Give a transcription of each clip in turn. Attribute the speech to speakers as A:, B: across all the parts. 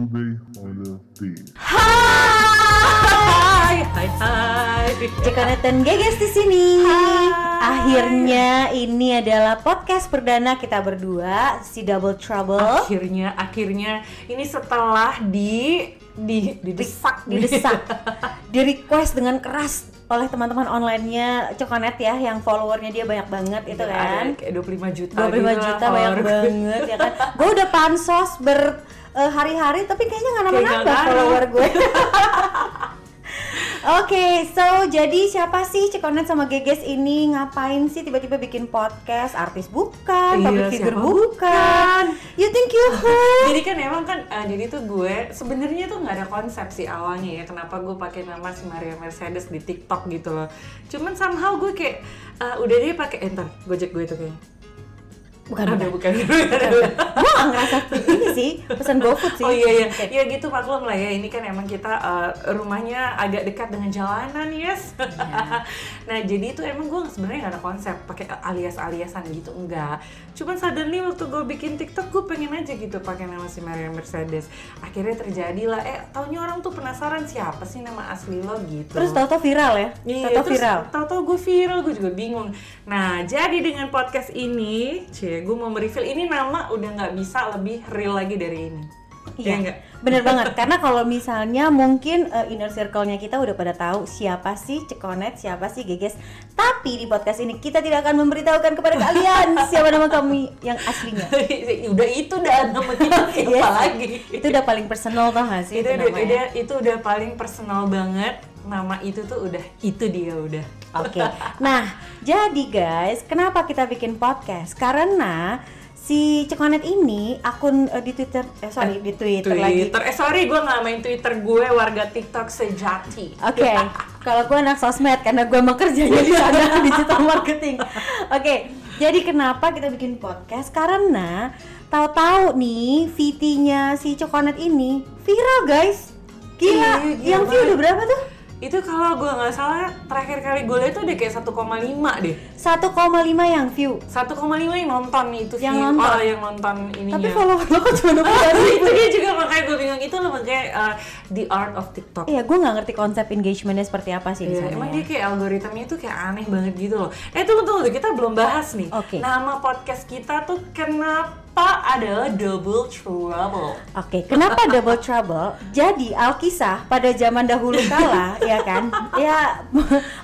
A: today on the beat.
B: Hai, hai, hai.
C: Cekonet dan Geges di sini. Akhirnya ini adalah podcast perdana kita berdua si Double Trouble.
B: Akhirnya, akhirnya ini setelah di di didesak
C: didesak, di request dengan keras oleh teman-teman online-nya Cokonet ya yang followernya dia banyak banget itu kan.
B: Ada kayak 25 juta
C: 25
B: gitu
C: juta banyak banget ya kan. Gue udah pansos ber eh, hari-hari tapi kayaknya nggak
B: Kayak
C: nambah-nambah follower gue. Oke, so jadi siapa sih Cekonet sama Geges ini ngapain sih tiba-tiba bikin podcast? Artis bukan,
B: Iya,
C: public figure
B: siapa
C: bukan. You think you who?
B: jadi kan emang kan eh, jadi tuh gue sebenarnya tuh nggak ada konsep sih awalnya ya kenapa gue pakai nama si Maria Mercedes di TikTok gitu loh cuman somehow gue kayak eh, udah deh pakai enter gojek gue itu kayaknya
C: Bukan,
B: ada
C: bukan.
B: bukan
C: Gue gak ngerasa ini sih, pesan GoFood sih.
B: Oh iya iya,
C: Oke.
B: ya gitu maklum lah ya. Ini kan emang kita eh, rumahnya agak dekat dengan jalanan, yes.
C: Iya.
B: nah jadi itu emang gue sebenarnya gak ada konsep pakai alias-aliasan gitu enggak. Cuman suddenly waktu gue bikin TikTok gue pengen aja gitu pakai nama si Maria Mercedes. Akhirnya terjadi lah. Eh taunya orang tuh penasaran siapa sih nama asli lo gitu.
C: Terus tau-tau viral ya?
B: Iya,
C: Tau-tau viral.
B: Tahu-tahu gue viral, gue juga bingung. Nah, jadi dengan podcast ini, cie, gue mau mereveal ini nama udah nggak bisa lebih real lagi dari ini.
C: Iya,
B: nggak?
C: bener banget. Karena kalau misalnya mungkin uh, inner circle-nya kita udah pada tahu siapa sih Cekonet, siapa sih Geges. Tapi di podcast ini kita tidak akan memberitahukan kepada kalian siapa nama kami yang aslinya.
B: udah itu dah nama kita siapa
C: Iya sih.
B: lagi?
C: Itu udah paling personal tau gak sih
B: itu
C: itu,
B: udah, udah- itu udah paling personal banget. Nama itu tuh udah itu dia udah.
C: Oke. Nah, jadi guys, kenapa kita bikin podcast? Karena si Cekonet ini akun eh, di Twitter eh sorry di Twitter, lagi.
B: Twitter, eh sorry gue nggak main Twitter gue warga TikTok sejati.
C: Oke, kalau gue anak sosmed karena gue emang kerjanya di sana digital marketing. Oke, jadi kenapa kita bikin podcast? Karena tahu-tahu nih VT-nya si Cokonet ini viral guys. Gila, yang view udah berapa tuh?
B: Itu kalau gue nggak salah terakhir kali gue lihat tuh udah kayak 1,5 deh.
C: 1,5 yang view.
B: 1,5 yang nonton itu
C: Yang
B: view.
C: nonton.
B: Oh, yang nonton ininya.
C: Tapi follower lo kok cuma 20 ribu?
B: itu dia juga makanya gue bingung itu loh makanya uh, the art of TikTok.
C: Iya, gue nggak ngerti konsep engagementnya seperti apa sih sana.
B: emang dia kayak algoritmanya tuh kayak aneh banget gitu loh. Eh tunggu tunggu kita belum bahas nih.
C: Oke.
B: Nama podcast kita tuh kenapa ada Double Trouble?
C: Oke, kenapa double trouble? Jadi Alkisah pada zaman dahulu kala, ya kan? Ya,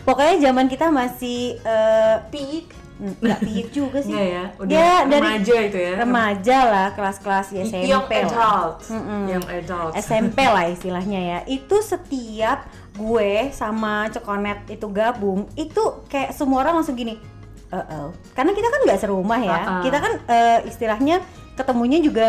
C: pokoknya zaman kita masih eh,
B: Peak.
C: nggak piik juga sih.
B: Enggak ya, udah
C: Ya, dari
B: remaja itu ya.
C: Remaja lah, kelas-kelas ya, SMP
B: Young
C: lah.
B: adult.
C: Mm-mm.
B: Young adult.
C: SMP lah istilahnya ya. Itu setiap gue sama Cekonet itu gabung, itu kayak semua orang langsung gini. "Uh-oh." Karena kita kan nggak serumah ya.
B: Uh-uh.
C: Kita kan eh, istilahnya ketemunya juga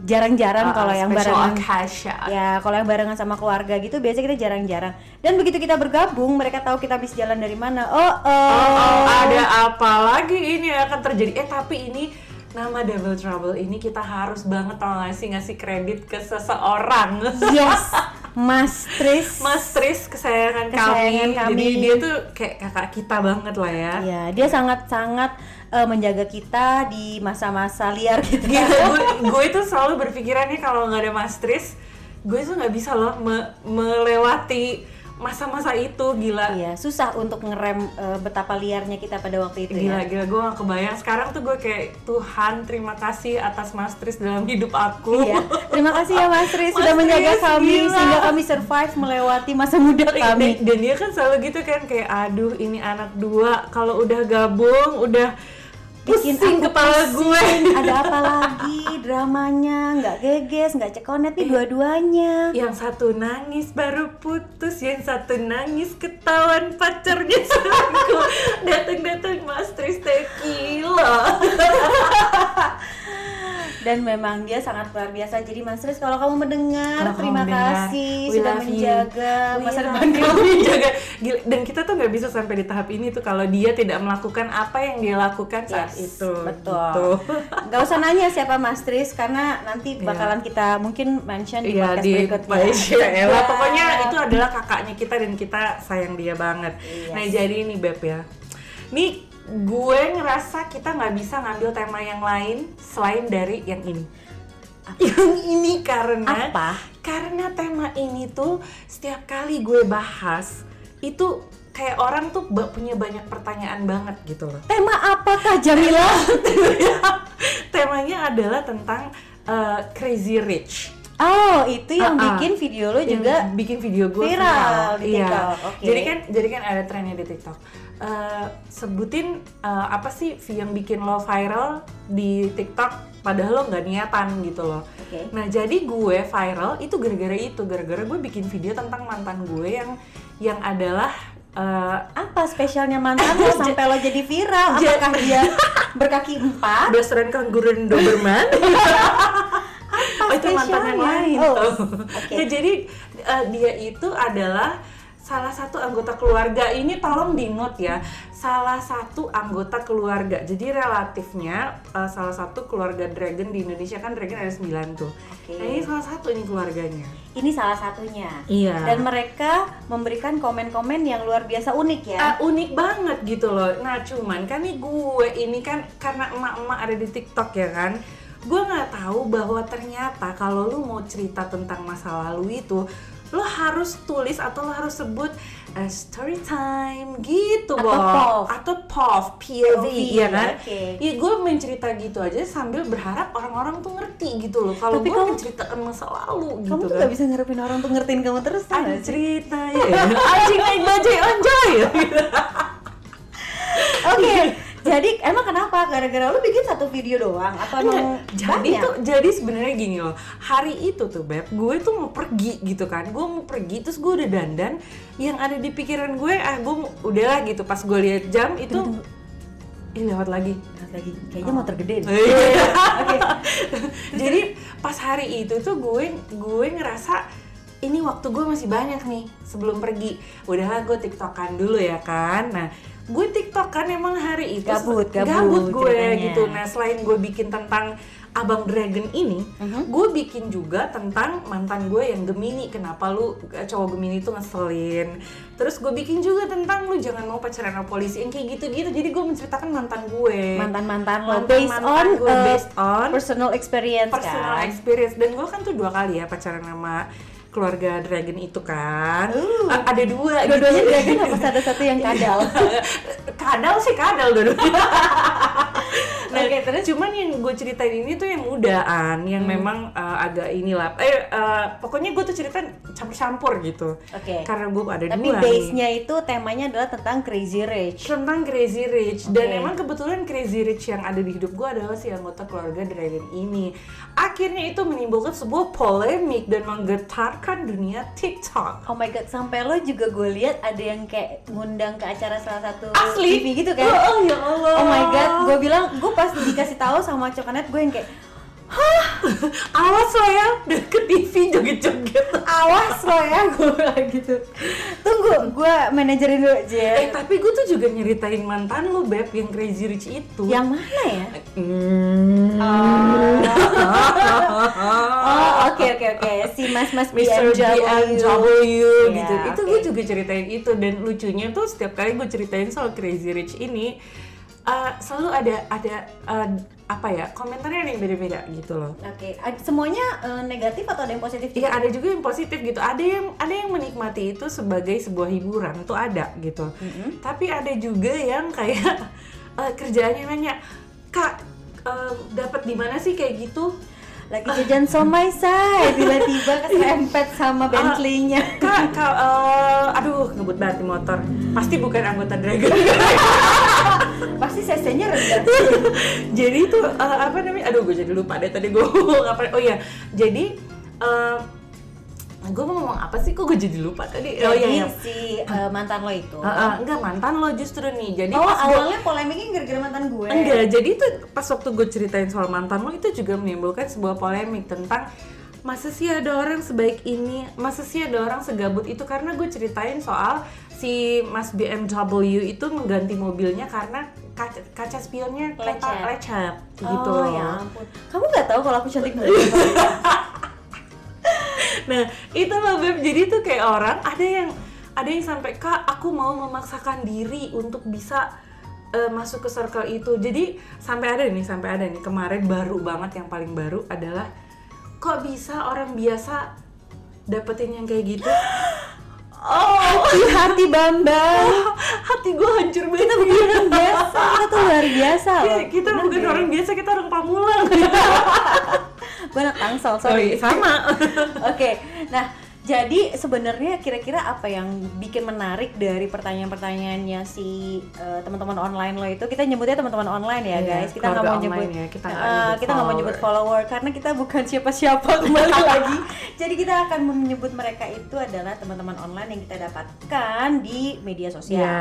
C: jarang-jarang
B: Uh,
C: kalau yang barengan
B: occasion.
C: ya kalau yang barengan sama keluarga gitu biasanya kita jarang-jarang dan begitu kita bergabung mereka tahu kita habis jalan dari mana oh oh,
B: Oh, oh, ada apa lagi ini yang akan terjadi? Eh tapi ini nama Double Trouble ini kita harus banget tau gak sih ngasih kredit ke seseorang.
C: yes Mas Tris
B: Mas Tris kesayangan,
C: Kesayangan
B: kami.
C: kami.
B: Jadi dia tuh kayak kakak kita banget lah ya.
C: ya dia sangat-sangat eh, menjaga kita di masa-masa liar gitu
B: Gitu, gue, gue itu selalu berpikirannya kalau nggak ada Mas Tris, gue tuh nggak bisa loh me- melewati masa-masa itu gila.
C: Iya, susah untuk ngerem eh, betapa liarnya kita pada waktu itu
B: Gila,
C: ya.
B: gila, gue gak kebayang Sekarang tuh gue kayak Tuhan terima kasih atas Mas Tris dalam hidup aku
C: Iya, terima kasih ya Mas Tris sudah menjaga kami
B: gila.
C: sehingga kami survive melewati masa muda
B: dan,
C: kami.
B: dan dia kan selalu gitu kan kayak aduh ini anak dua kalau udah gabung udah
C: Bikin
B: pusing
C: aku
B: kepala gue.
C: Ada apa lagi? Dramanya? Nggak geges, nggak cekonet nih dua-duanya.
B: yang satu nangis baru putus yang satu nangis ketahuan pacarnya selingkuh datang-datang Mas Tris tequila
C: Dan memang dia sangat luar biasa. Jadi Mas Tris kalau kamu mendengar,
B: Kalau kamu
C: terima
B: mendengar,
C: kasih sudah menjaga
B: We
C: masa
B: love
C: depan
B: you.
C: kami.
B: Jaga. Gila, dan kita tuh nggak bisa sampai di tahap ini tuh kalau dia tidak melakukan apa yang dia lakukan saat
C: Yes,
B: itu
C: betul.
B: gitu.
C: Gak usah nanya siapa Mas Tris karena nanti bakalan kita mungkin mention di
B: Iya
C: podcast
B: di
C: berikutnya.
B: Malaysia. Ya. Pokoknya itu adalah kakaknya kita dan kita sayang dia banget.
C: Yes.
B: Nah jadi ini beb ya. Nih gue ngerasa kita nggak bisa ngambil tema yang lain selain dari yang ini. Yang ini karena
C: Apa?
B: karena tema ini tuh setiap kali gue bahas itu kayak orang tuh punya banyak pertanyaan banget gitu loh.
C: Tema apakah Jamila?
B: Temanya adalah tentang uh, Crazy Rich.
C: Oh, itu yang
B: Ah, ah.
C: bikin video lo
B: Yang
C: juga
B: bikin video gue
C: viral di
B: Iya.
C: TikTok, oke.
B: Jadi kan jadi kan ada trennya di TikTok. Eh, sebutin eh, apa sih yang bikin lo viral di TikTok padahal lo nggak niatan gitu loh.
C: Oke.
B: Nah jadi gue viral itu gara-gara itu gara-gara gue bikin video tentang mantan gue yang yang adalah eh,
C: apa spesialnya mantan lo sampai lo jadi viral? Apakah dia berkaki empat?
B: Best friend kanguru dan Doberman. oh itu mantan yang lain.
C: Oh,
B: tuh.
C: oke.
B: Nah, jadi eh, dia itu adalah salah satu anggota keluarga. Ini tolong di note ya. Salah satu anggota keluarga. Jadi relatifnya eh, salah satu keluarga Dragon di Indonesia kan Dragon ada 9 tuh.
C: Oke.
B: Nah, ini salah satu ini keluarganya.
C: Ini salah satunya.
B: Iya.
C: Dan mereka memberikan komen-komen yang luar biasa unik ya.
B: Ah, unik banget gitu loh. Nah cuman kan nih gue ini kan karena emak-emak ada di TikTok ya kan, gue nggak tahu bahwa ternyata kalau lu mau cerita tentang masa lalu itu, lo harus tulis atau lo harus sebut eh, story time gitu
C: Atau
B: Bob.
C: POV.
B: atau POV, POV, ya kan?
C: oke.
B: Iya gue main cerita gitu aja sambil berharap orang-orang tuh ngerti gitu loh. Kalau gue
C: kamu-
B: menceritakan masa lalu gitu
C: kamu tuh
B: kan.
C: gak bisa ngarepin orang tuh ngertiin kamu terus
B: Ada cerita ya, anjing naik bajai anjay
C: Oke, jadi Gara-gara lu bikin satu video doang? Atau
B: Enggak, jadi
C: banyak?
B: tuh jadi sebenarnya gini loh. Hari itu tuh beb gue tuh mau pergi gitu kan. Gue mau pergi terus gue udah dandan. Yang ada di pikiran gue ah gue udahlah gitu. Pas gue lihat jam itu
C: Tunggu,
B: Ih, lewat lagi.
C: Lihat lagi, kayaknya motor gede deh.
B: Iya.
C: Oke.
B: jadi pas hari itu tuh gue gue ngerasa ini waktu gue masih banyak nih sebelum pergi. Udahlah gue tiktokan dulu ya kan. Nah gue tiktokan emang hari itu
C: Gabut, gabut
B: gue
C: ceritanya.
B: gitu nah selain gue bikin tentang abang dragon ini
C: Mhm.
B: gue bikin juga tentang mantan gue yang gemini kenapa lu eh, cowok gemini itu ngeselin terus gue bikin juga tentang lu jangan mau pacaran sama polisi yang kayak gitu-gitu jadi gue menceritakan mantan gue
C: Mantan-mantan lo
B: Mantan-
C: based
B: mantan
C: on,
B: gue
C: uh,
B: based on
C: personal experience
B: personal
C: kan.
B: experience dan gue kan tuh dua kali ya pacaran sama keluarga dragon itu kan
C: Uh.
B: A- ada dua
C: Dua-duanya
B: gitu.
C: dragon apa ada satu yang kadal?
B: kadal sih kadal dua-duanya nah
C: Oke, terus?
B: cuman yang gue ceritain ini tuh yang mudaan yang
C: Hmm.
B: memang uh, agak inilah eh uh, pokoknya gue tuh cerita campur-campur gitu
C: Oke.
B: karena gue ada
C: Tapi
B: dua nih.
C: base-nya itu temanya adalah tentang crazy rich.
B: tentang Crazy Rich dan
C: Oke.
B: emang kebetulan Crazy Rich yang ada di hidup gue adalah si anggota keluarga Dragon ini akhirnya itu menimbulkan sebuah polemik dan menggetarkan dunia TikTok.
C: Oh my god, sampai lo juga gue lihat ada yang kayak ngundang ke acara salah satu
B: asli?
C: TV gitu kan.
B: oh, ya Allah.
C: Oh my god, gue bilang, gue pas dikasih tahu sama Cokanet gue yang kayak
B: awas lo ya udah ke TV joget-joget
C: awas lo ya gue bilang gitu. Tunggu, gue manajerin dulu
B: eh
C: aja.
B: tapi gue tuh juga nyeritain mantan lo beb yang Crazy Rich itu
C: Yang mana ya?
B: Hmm.
C: Oh oke oke oke, si mas mas
B: Mr. BMW
C: Iya,
B: gitu. Itu
C: oke.
B: gue juga ceritain itu dan lucunya tuh setiap kali gue ceritain soal Crazy Rich ini uh, selalu ada ada uh, apa ya komentarnya yang beda-beda gitu loh.
C: Oke, ad- semuanya eh, negatif atau ada yang positif?
B: Iya ada juga yang positif gitu. Ada yang ada yang menikmati itu sebagai sebuah hiburan tuh ada gitu.
C: Mm-mm.
B: Tapi ada juga yang kayak uh, kerjaannya nanya kak uh, dapat di mana sih kayak gitu?
C: Lagi jajan somai say, tiba-tiba keserempet sama Bentley-nya.
B: Kak, kak, uh, aduh ngebut banget di motor. Pasti bukan anggota Dragon.
C: Pasti cc-nya rendah.
B: jadi itu uh, apa namanya? Aduh, gue jadi lupa deh tadi gue ngomong apa. Oh iya, jadi uh, gue mau ngomong apa sih? Kok gue jadi lupa tadi? oh iya, iya.
C: si eh, mantan lo itu.
B: Uh, uh, enggak mantan lo justru nih. Jadi
C: oh awalnya polemiknya gara-gara mantan gue.
B: enggak. Jadi itu pas waktu gue ceritain soal mantan lo itu juga menimbulkan sebuah polemik tentang masa sih ada orang sebaik ini, masa sih ada orang segabut itu karena gue ceritain soal si Mas BMW itu mengganti mobilnya karena kaca, kaca spionnya
C: Lecet.
B: lecet
C: Oh
B: gitu.
C: ya ampun. Kamu nggak tahu kalau aku cantik banget?
B: Nah itu loh Beb, jadi tuh kayak orang ada yang ada yang sampai kak aku mau memaksakan diri untuk bisa eh, masuk ke circle itu. Jadi sampai ada nih, sampai ada nih kemarin baru banget yang paling baru adalah kok bisa orang biasa dapetin yang kayak gitu
C: Oh, hati Bambang.
B: hati gue hancur banget
C: Kita bukan orang biasa, kita tuh luar biasa loh.
B: Kita- kita
C: Bener
B: bukan
C: deh.
B: orang biasa kita orang pamulang
C: Gue anak tangsel, sorry.
B: sama
C: Oke, nah jadi sebenarnya kira-kira apa yang bikin menarik dari pertanyaan-pertanyaannya si eh, teman-teman online lo itu? Kita nyebutnya teman-teman online ya
B: Iya,
C: guys. Kita nggak mau nyebut
B: ya, kita nggak
C: Eh,
B: nyebut
C: kita nggak mau nyebut follower karena kita bukan siapa-siapa kembali lagi. Jadi kita akan menyebut mereka itu adalah teman-teman online yang kita dapatkan di media sosial.
B: Ya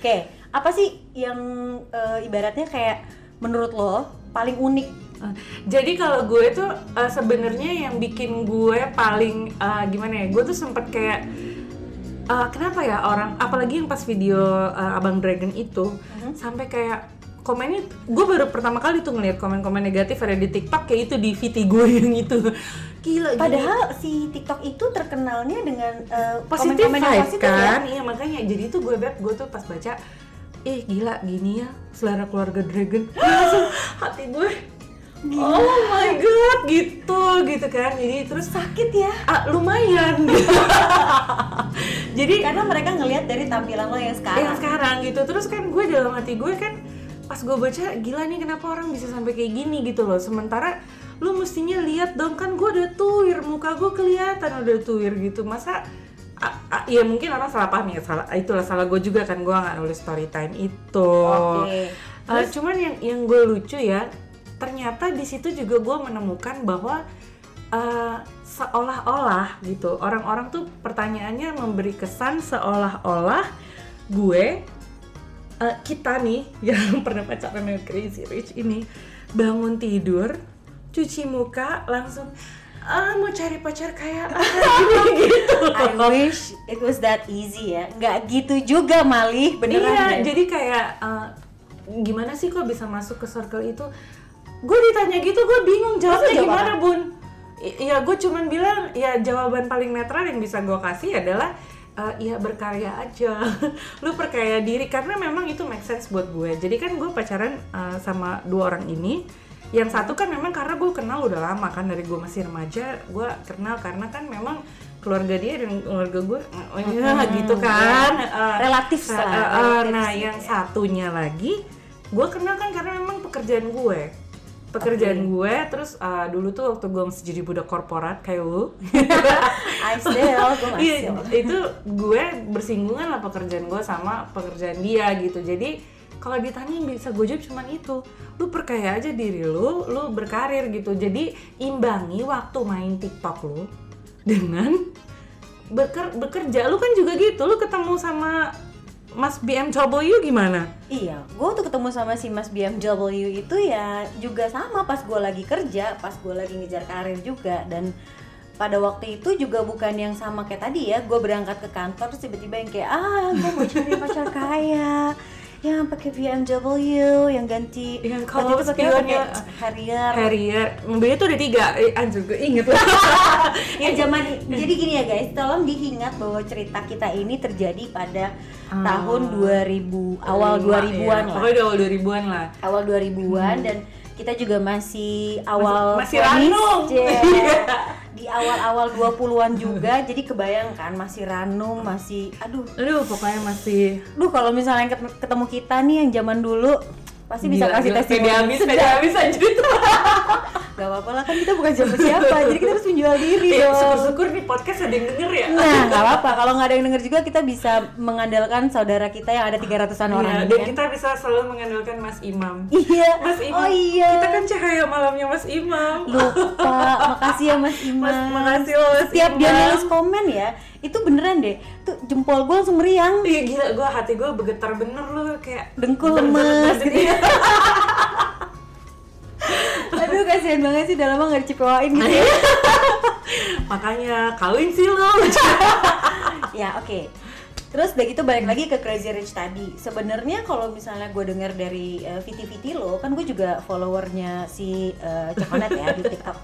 C: oke apa sih yang eh, ibaratnya kayak menurut lo paling unik
B: Uh, Jadi kalau gue tuh uh, sebenarnya yang bikin gue paling uh, gimana ya? Gue tuh sempet kayak uh, kenapa ya orang apalagi yang pas video uh, Abang Dragon itu sampai kayak komennya gue baru pertama kali tuh ngeliat komen-komen negatif ada di TikTok kayak itu di VT gue yang itu gila gini.
C: padahal si TikTok itu terkenalnya dengan eh,
B: positif
C: komen-komen yang
B: vibes
C: positif ya.
B: kan iya makanya jadi tuh gue beb gue tuh pas baca eh gila gini ya selera keluarga Dragon. Langsung hati gue. Oh my god gitu gitu kan. Jadi terus
C: sakit ya.
B: Ah, lumayan. Jadi
C: karena mereka ngelihat dari tampilan lo yang sekarang.
B: Yang sekarang gitu. Terus kan gue dalam hati gue kan pas gue baca gila nih kenapa orang bisa sampai kayak gini gitu loh. Sementara lu mestinya lihat dong kan gue udah tuir muka gue kelihatan udah tuir gitu. Masa a- a- ya mungkin orang salah paham ya. Salah itulah salah gue juga kan gue nggak nulis story time itu.
C: Oke.
B: Uh, cuman yang yang gue lucu ya ternyata di situ juga gue menemukan bahwa uh, seolah-olah gitu orang-orang tuh pertanyaannya memberi kesan seolah-olah gue uh, kita nih yang pernah pacaran dengan Crazy Rich ini bangun tidur cuci muka langsung ah mau cari pacar kayak apa gitu
C: I wish it was that easy ya nggak gitu juga malih beneran
B: iya,
C: deh.
B: jadi kayak uh, gimana sih kok bisa masuk ke circle itu? Gue ditanya gitu, gue bingung jawabnya
C: jawab
B: gimana bun? I- Iya, gue cuman bilang ya jawaban paling netral yang bisa gue kasih adalah uh, ya berkarya aja. Lu percaya diri karena memang itu make sense buat gue. Jadi kan gue pacaran uh, sama dua orang ini. Yang satu kan memang karena gue kenal udah lama kan dari gue masih remaja, gue kenal karena kan memang keluarga dia dan keluarga gue oh ya gitu kan Uh,
C: Relatif
B: uh, uh,
C: relatif
B: nah,
C: sih,
B: yang
C: ya.
B: satunya lagi, gue kenal kan karena memang pekerjaan gue. Pekerjaan gue, terus uh, dulu tuh waktu gue masih jadi budak korporat kayak lu,
C: I still gue
B: Iya,
C: masih
B: itu gue bersinggungan lah pekerjaan gue sama pekerjaan dia gitu. Jadi kalau ditanya yang bisa gue jawab cuman itu, lu perkaya aja diri lu, lu berkarir gitu. Jadi imbangi waktu main TikTok lu dengan beker- bekerja. Lu kan juga gitu, lu ketemu sama Mas BMW gimana?
C: Iya, gue tuh ketemu sama si Mas BMW itu ya juga sama pas gue lagi kerja, pas gue lagi ngejar karir juga dan pada waktu itu juga bukan yang sama kayak tadi ya, gue berangkat ke kantor terus tiba-tiba yang kayak ah gue mau cari pacar kaya yang pakai BMW yang ganti
B: Yang kalau
C: itu pakai pakai Harrier
B: Harrier, mobilnya tuh ada tiga, eh, anjir gue inget lah.
C: ya zaman jadi gini ya guys tolong diingat bahwa cerita kita ini terjadi pada
B: Ah.
C: tahun 2000 awal
B: Lima,
C: 2000-an
B: ya.
C: lah
B: Pokoknya udah awal 2000-an lah.
C: awal 2000-an dan kita juga masih awal
B: masih
C: vonis,
B: ranum.
C: Cie. di awal-awal 20-an juga jadi kebayangkan masih ranum masih aduh
B: Aduh, pokoknya masih
C: duh kalau misalnya ket- ketemu kita nih yang zaman dulu pasti bisa
B: Gila,
C: kasih testimoni
B: pede habis, pede habis anjir.
C: gak apa-apa lah kan kita bukan siapa-siapa jadi kita harus menjual diri
B: Iya,
C: dong
B: syukur-syukur nih podcast ada yang denger ya.
C: Nah, nggak apa-apa. Kalau nggak ada yang denger juga, kita bisa mengandalkan saudara kita yang ada 300-an
B: Iya,
C: orang.
B: dan
C: kan?
B: kita bisa selalu mengandalkan Mas Imam.
C: Iya.
B: Mas Imam.
C: Oh iya.
B: Kita kan cahaya malamnya Mas Imam.
C: Lupa. Makasih ya Mas Iman.
B: Mas, makasih loh Mas
C: Setiap dia
B: Imam.
C: nulis komen ya, itu beneran deh. Tuh jempol gue langsung meriang.
B: Iya gila, gue hati gue bergetar bener loh kayak
C: Dengkul lemes gitu ya. Aduh kasihan banget sih udah lama gak gitu ya.
B: Makanya kawin sih lo.
C: ya oke terus udah gitu balik lagi ke Crazy Rich tadi sebenarnya kalau misalnya gue dengar dari uh, VT-VT lo kan gue juga followernya si uh, Cokonut ya di TikTok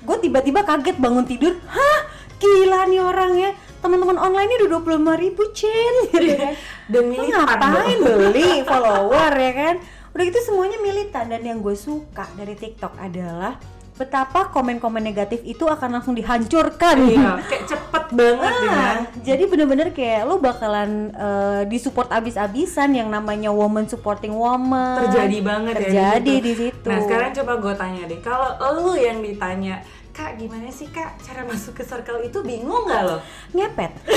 C: gue tiba-tiba kaget bangun tidur hah gila nih orangnya teman-teman online ini udah 25 ribu cen gitu kan
B: Dan militan
C: ngapain beli follower ya kan udah gitu semuanya militan dan yang gue suka dari TikTok adalah betapa komen-komen negatif itu akan langsung dihancurkan.
B: Iya, kayak cepet banget ya.
C: Ah, jadi bener-bener kayak lo bakalan eh, disupport abis-abisan yang namanya woman supporting woman.
B: terjadi banget ya
C: Terjadi
B: gitu.
C: di situ.
B: Nah sekarang coba gue tanya deh, kalau lu yang ditanya, kak gimana sih kak cara masuk ke circle itu bingung nggak lo?
C: ngepet.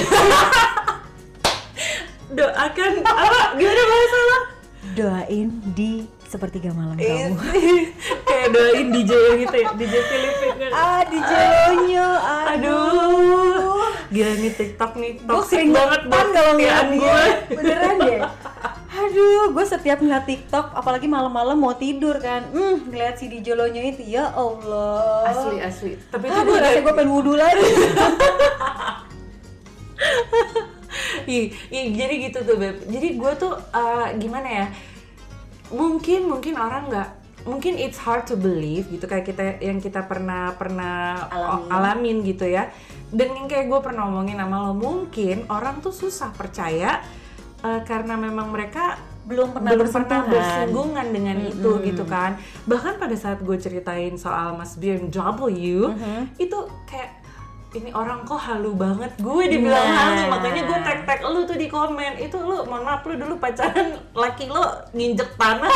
B: Doakan apa? Gimana bahasa lo?
C: Doain di sepertiga malam
B: Iya.
C: kamu.
B: Kayak doain DJ gitu ya, DJ Filipin kan.
C: ah, di jelonyo.
B: Aduh, gila nih TikTok nih toxic banget buat
C: kalau ngeliat
B: gue.
C: Beneran deh. Aduh, gue setiap ngeliat TikTok, apalagi malam-malam mau tidur kan, hmm, ngeliat si Dijolonyo itu, ya Allah.
B: Asli asli. Tapi itu
C: Aduh,
B: gue
C: rasanya gue pengen wudhu lagi.
B: Ih, jadi gitu tuh beb. Jadi gue tuh uh, gimana ya? Mungkin mungkin orang nggak mungkin it's hard to believe gitu kayak kita yang kita pernah pernah
C: Alamin.
B: alamin gitu ya. Dan yang kayak gue pernah ngomongin sama lo mungkin orang tuh susah percaya uh, karena memang mereka
C: Belum pernah
B: belum pernah bersinggungan dengan itu gitu kan bahkan pada saat gue ceritain soal Mas BMW itu kayak ini orang kok halu banget gue dibilang
C: Nah.
B: halu makanya gue tag tag lu tuh di komen itu lu mohon maaf lu dulu pacaran laki lo nginjek tanah?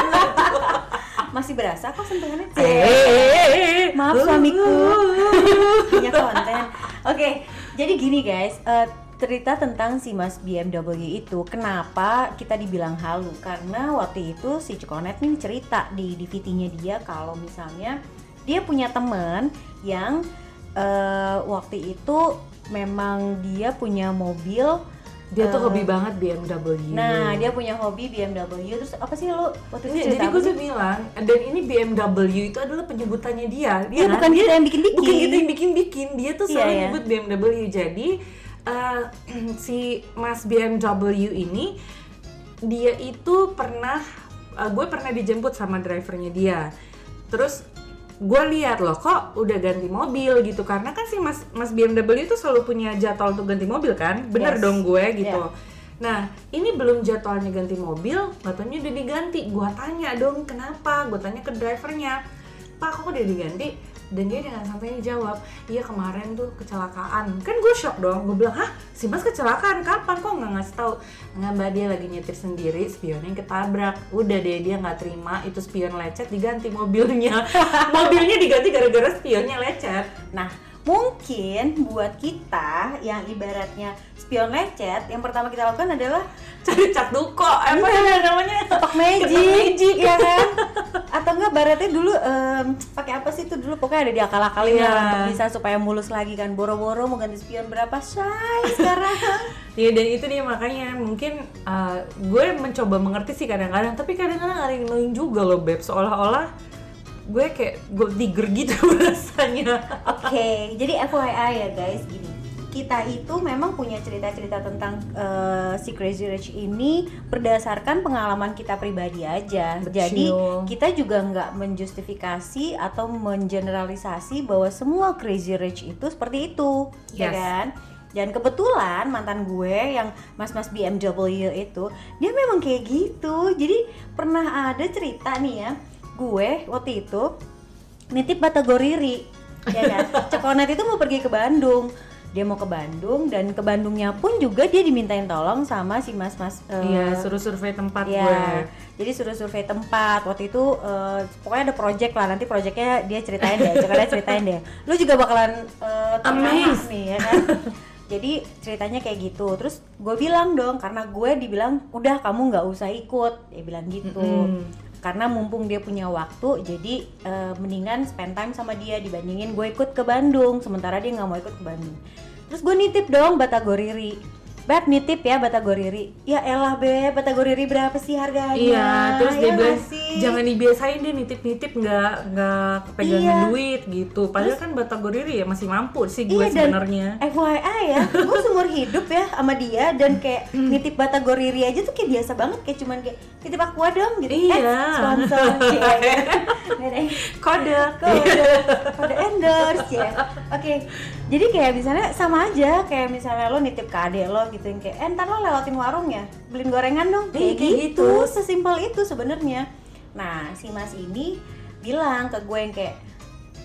C: Masih berasa kok sentuhannya.
B: Eh,
C: Maaf
B: uh,
C: suamiku.
B: uh.
C: punya konten. Oke, jadi gini guys, eh, cerita tentang si Mas BMW itu kenapa kita dibilang halu karena waktu itu si Cekonet nih cerita di VT-nya dia kalau misalnya dia punya temen yang eh, waktu itu memang dia punya mobil
B: dia tuh
C: eh,
B: hobi banget BMW
C: Nah, dia punya hobi BMW. Terus apa sih lo waktu itu
B: Iya, jadi gue tuh bilang dan ini BMW itu adalah penyebutannya dia.
C: Iya,
B: kan?
C: bukan
B: Dia-
C: kita yang bikin-bikin.
B: Bukan kita yang bikin-bikin. Dia tuh
C: Iya,
B: selalu
C: iya.
B: nyebut BMW. Jadi eh, si Mas BMW ini dia itu pernah eh, gue pernah dijemput sama drivernya dia. Terus gue lihat loh kok udah ganti mobil gitu karena kan si Mas Mas BMW itu selalu punya jadwal untuk ganti mobil kan. Bener
C: Yes.
B: dong gue gitu.
C: Iya.
B: Nah, ini belum jadwalnya ganti mobil, katanya udah diganti. Gua tanya dong kenapa? Gua tanya ke drivernya, Pak kok udah diganti? Dan dia dengan santainya jawab, iya kemarin tuh kecelakaan. Kan gue shock dong, gue bilang, hah si mas kecelakaan kapan? Kok nggak ngasih tahu? Nggak mbak dia lagi nyetir sendiri, spionnya yang ketabrak. Udah deh dia nggak terima, itu spion lecet diganti mobilnya. mobilnya diganti gara-gara spionnya lecet.
C: Nah, mungkin buat kita yang ibaratnya spion lecet, yang pertama kita lakukan adalah
B: Cari cat duko, apa ya namanya?
C: ketok
B: Ketok
C: magic,
B: magic.
C: ya kan? Atau enggak baratnya dulu em, pakai apa sih itu dulu pokoknya ada diakal-akalin
B: Iya.
C: lah untuk bisa supaya mulus lagi kan. Boro-boro mau ganti spion berapa say sekarang?
B: Iya dan itu dia makanya mungkin uh, gue mencoba mengerti sih kadang-kadang tapi kadang-kadang ada yang juga loh beb seolah-olah gue kayak gold digger gitu rasanya
C: Oke, jadi FYI ya guys, gini. Kita itu memang punya cerita-cerita tentang eh, si Crazy Rich ini berdasarkan pengalaman kita pribadi aja.
B: Betul.
C: Jadi kita juga nggak menjustifikasi atau mengeneralisasi bahwa semua Crazy Rich itu seperti itu, ya
B: Yes.
C: kan? Dan kebetulan mantan gue yang mas-mas BMW itu dia memang kayak gitu. Jadi pernah ada cerita nih ya, gue waktu itu nitip Batagoriri ya kan Cekonet itu mau pergi ke Bandung dia mau ke Bandung dan ke Bandungnya pun juga dia dimintain tolong sama si mas-mas eh,
B: iya suruh survei tempat gue.
C: Ya jadi suruh survei tempat waktu itu eh, pokoknya ada project lah nanti projectnya dia ceritain deh Cekonet ceritain deh. Lu juga bakalan eh, terengah
B: Amazed.
C: nih ya kan? Jadi ceritanya kayak gitu. Terus gue bilang dong karena gue dibilang udah kamu nggak usah ikut. Dia bilang gitu.
B: Mm-mm.
C: karena mumpung dia punya waktu jadi eh, mendingan spend time sama dia dibandingin gue ikut ke Bandung sementara dia nggak mau ikut ke Bandung terus gue nitip dong Batagoriri Beb nitip ya Batagoriri ya elah Beb Batagoriri berapa sih harganya
B: iya terus
C: Ya
B: dia bilang
C: sih?
B: jangan dibiasain deh nitip-nitip nggak nggak kepegangan
C: Iya.
B: duit gitu padahal kan batagoriri ya masih mampu sih gue
C: Iya, dan
B: sebenarnya
C: FYI ya, gue seumur hidup ya sama dia dan kayak nitip Batagoriri aja tuh kayak biasa banget kayak cuman kayak nitip aqua dong gitu.
B: Iya.
C: Eh, sponsor. Yang-
B: kode
C: kode kode endorse ya oke jadi kayak misalnya sama aja kayak misalnya lo nitip ke adek lo gitu yang kayak eh ntar lo lewatin warung ya beliin gorengan dong.
B: Iya,
C: kayak
B: kayak
C: gitu
B: gitu.
C: sesimpel itu sebenarnya. Nah si mas ini bilang ke gue yang kayak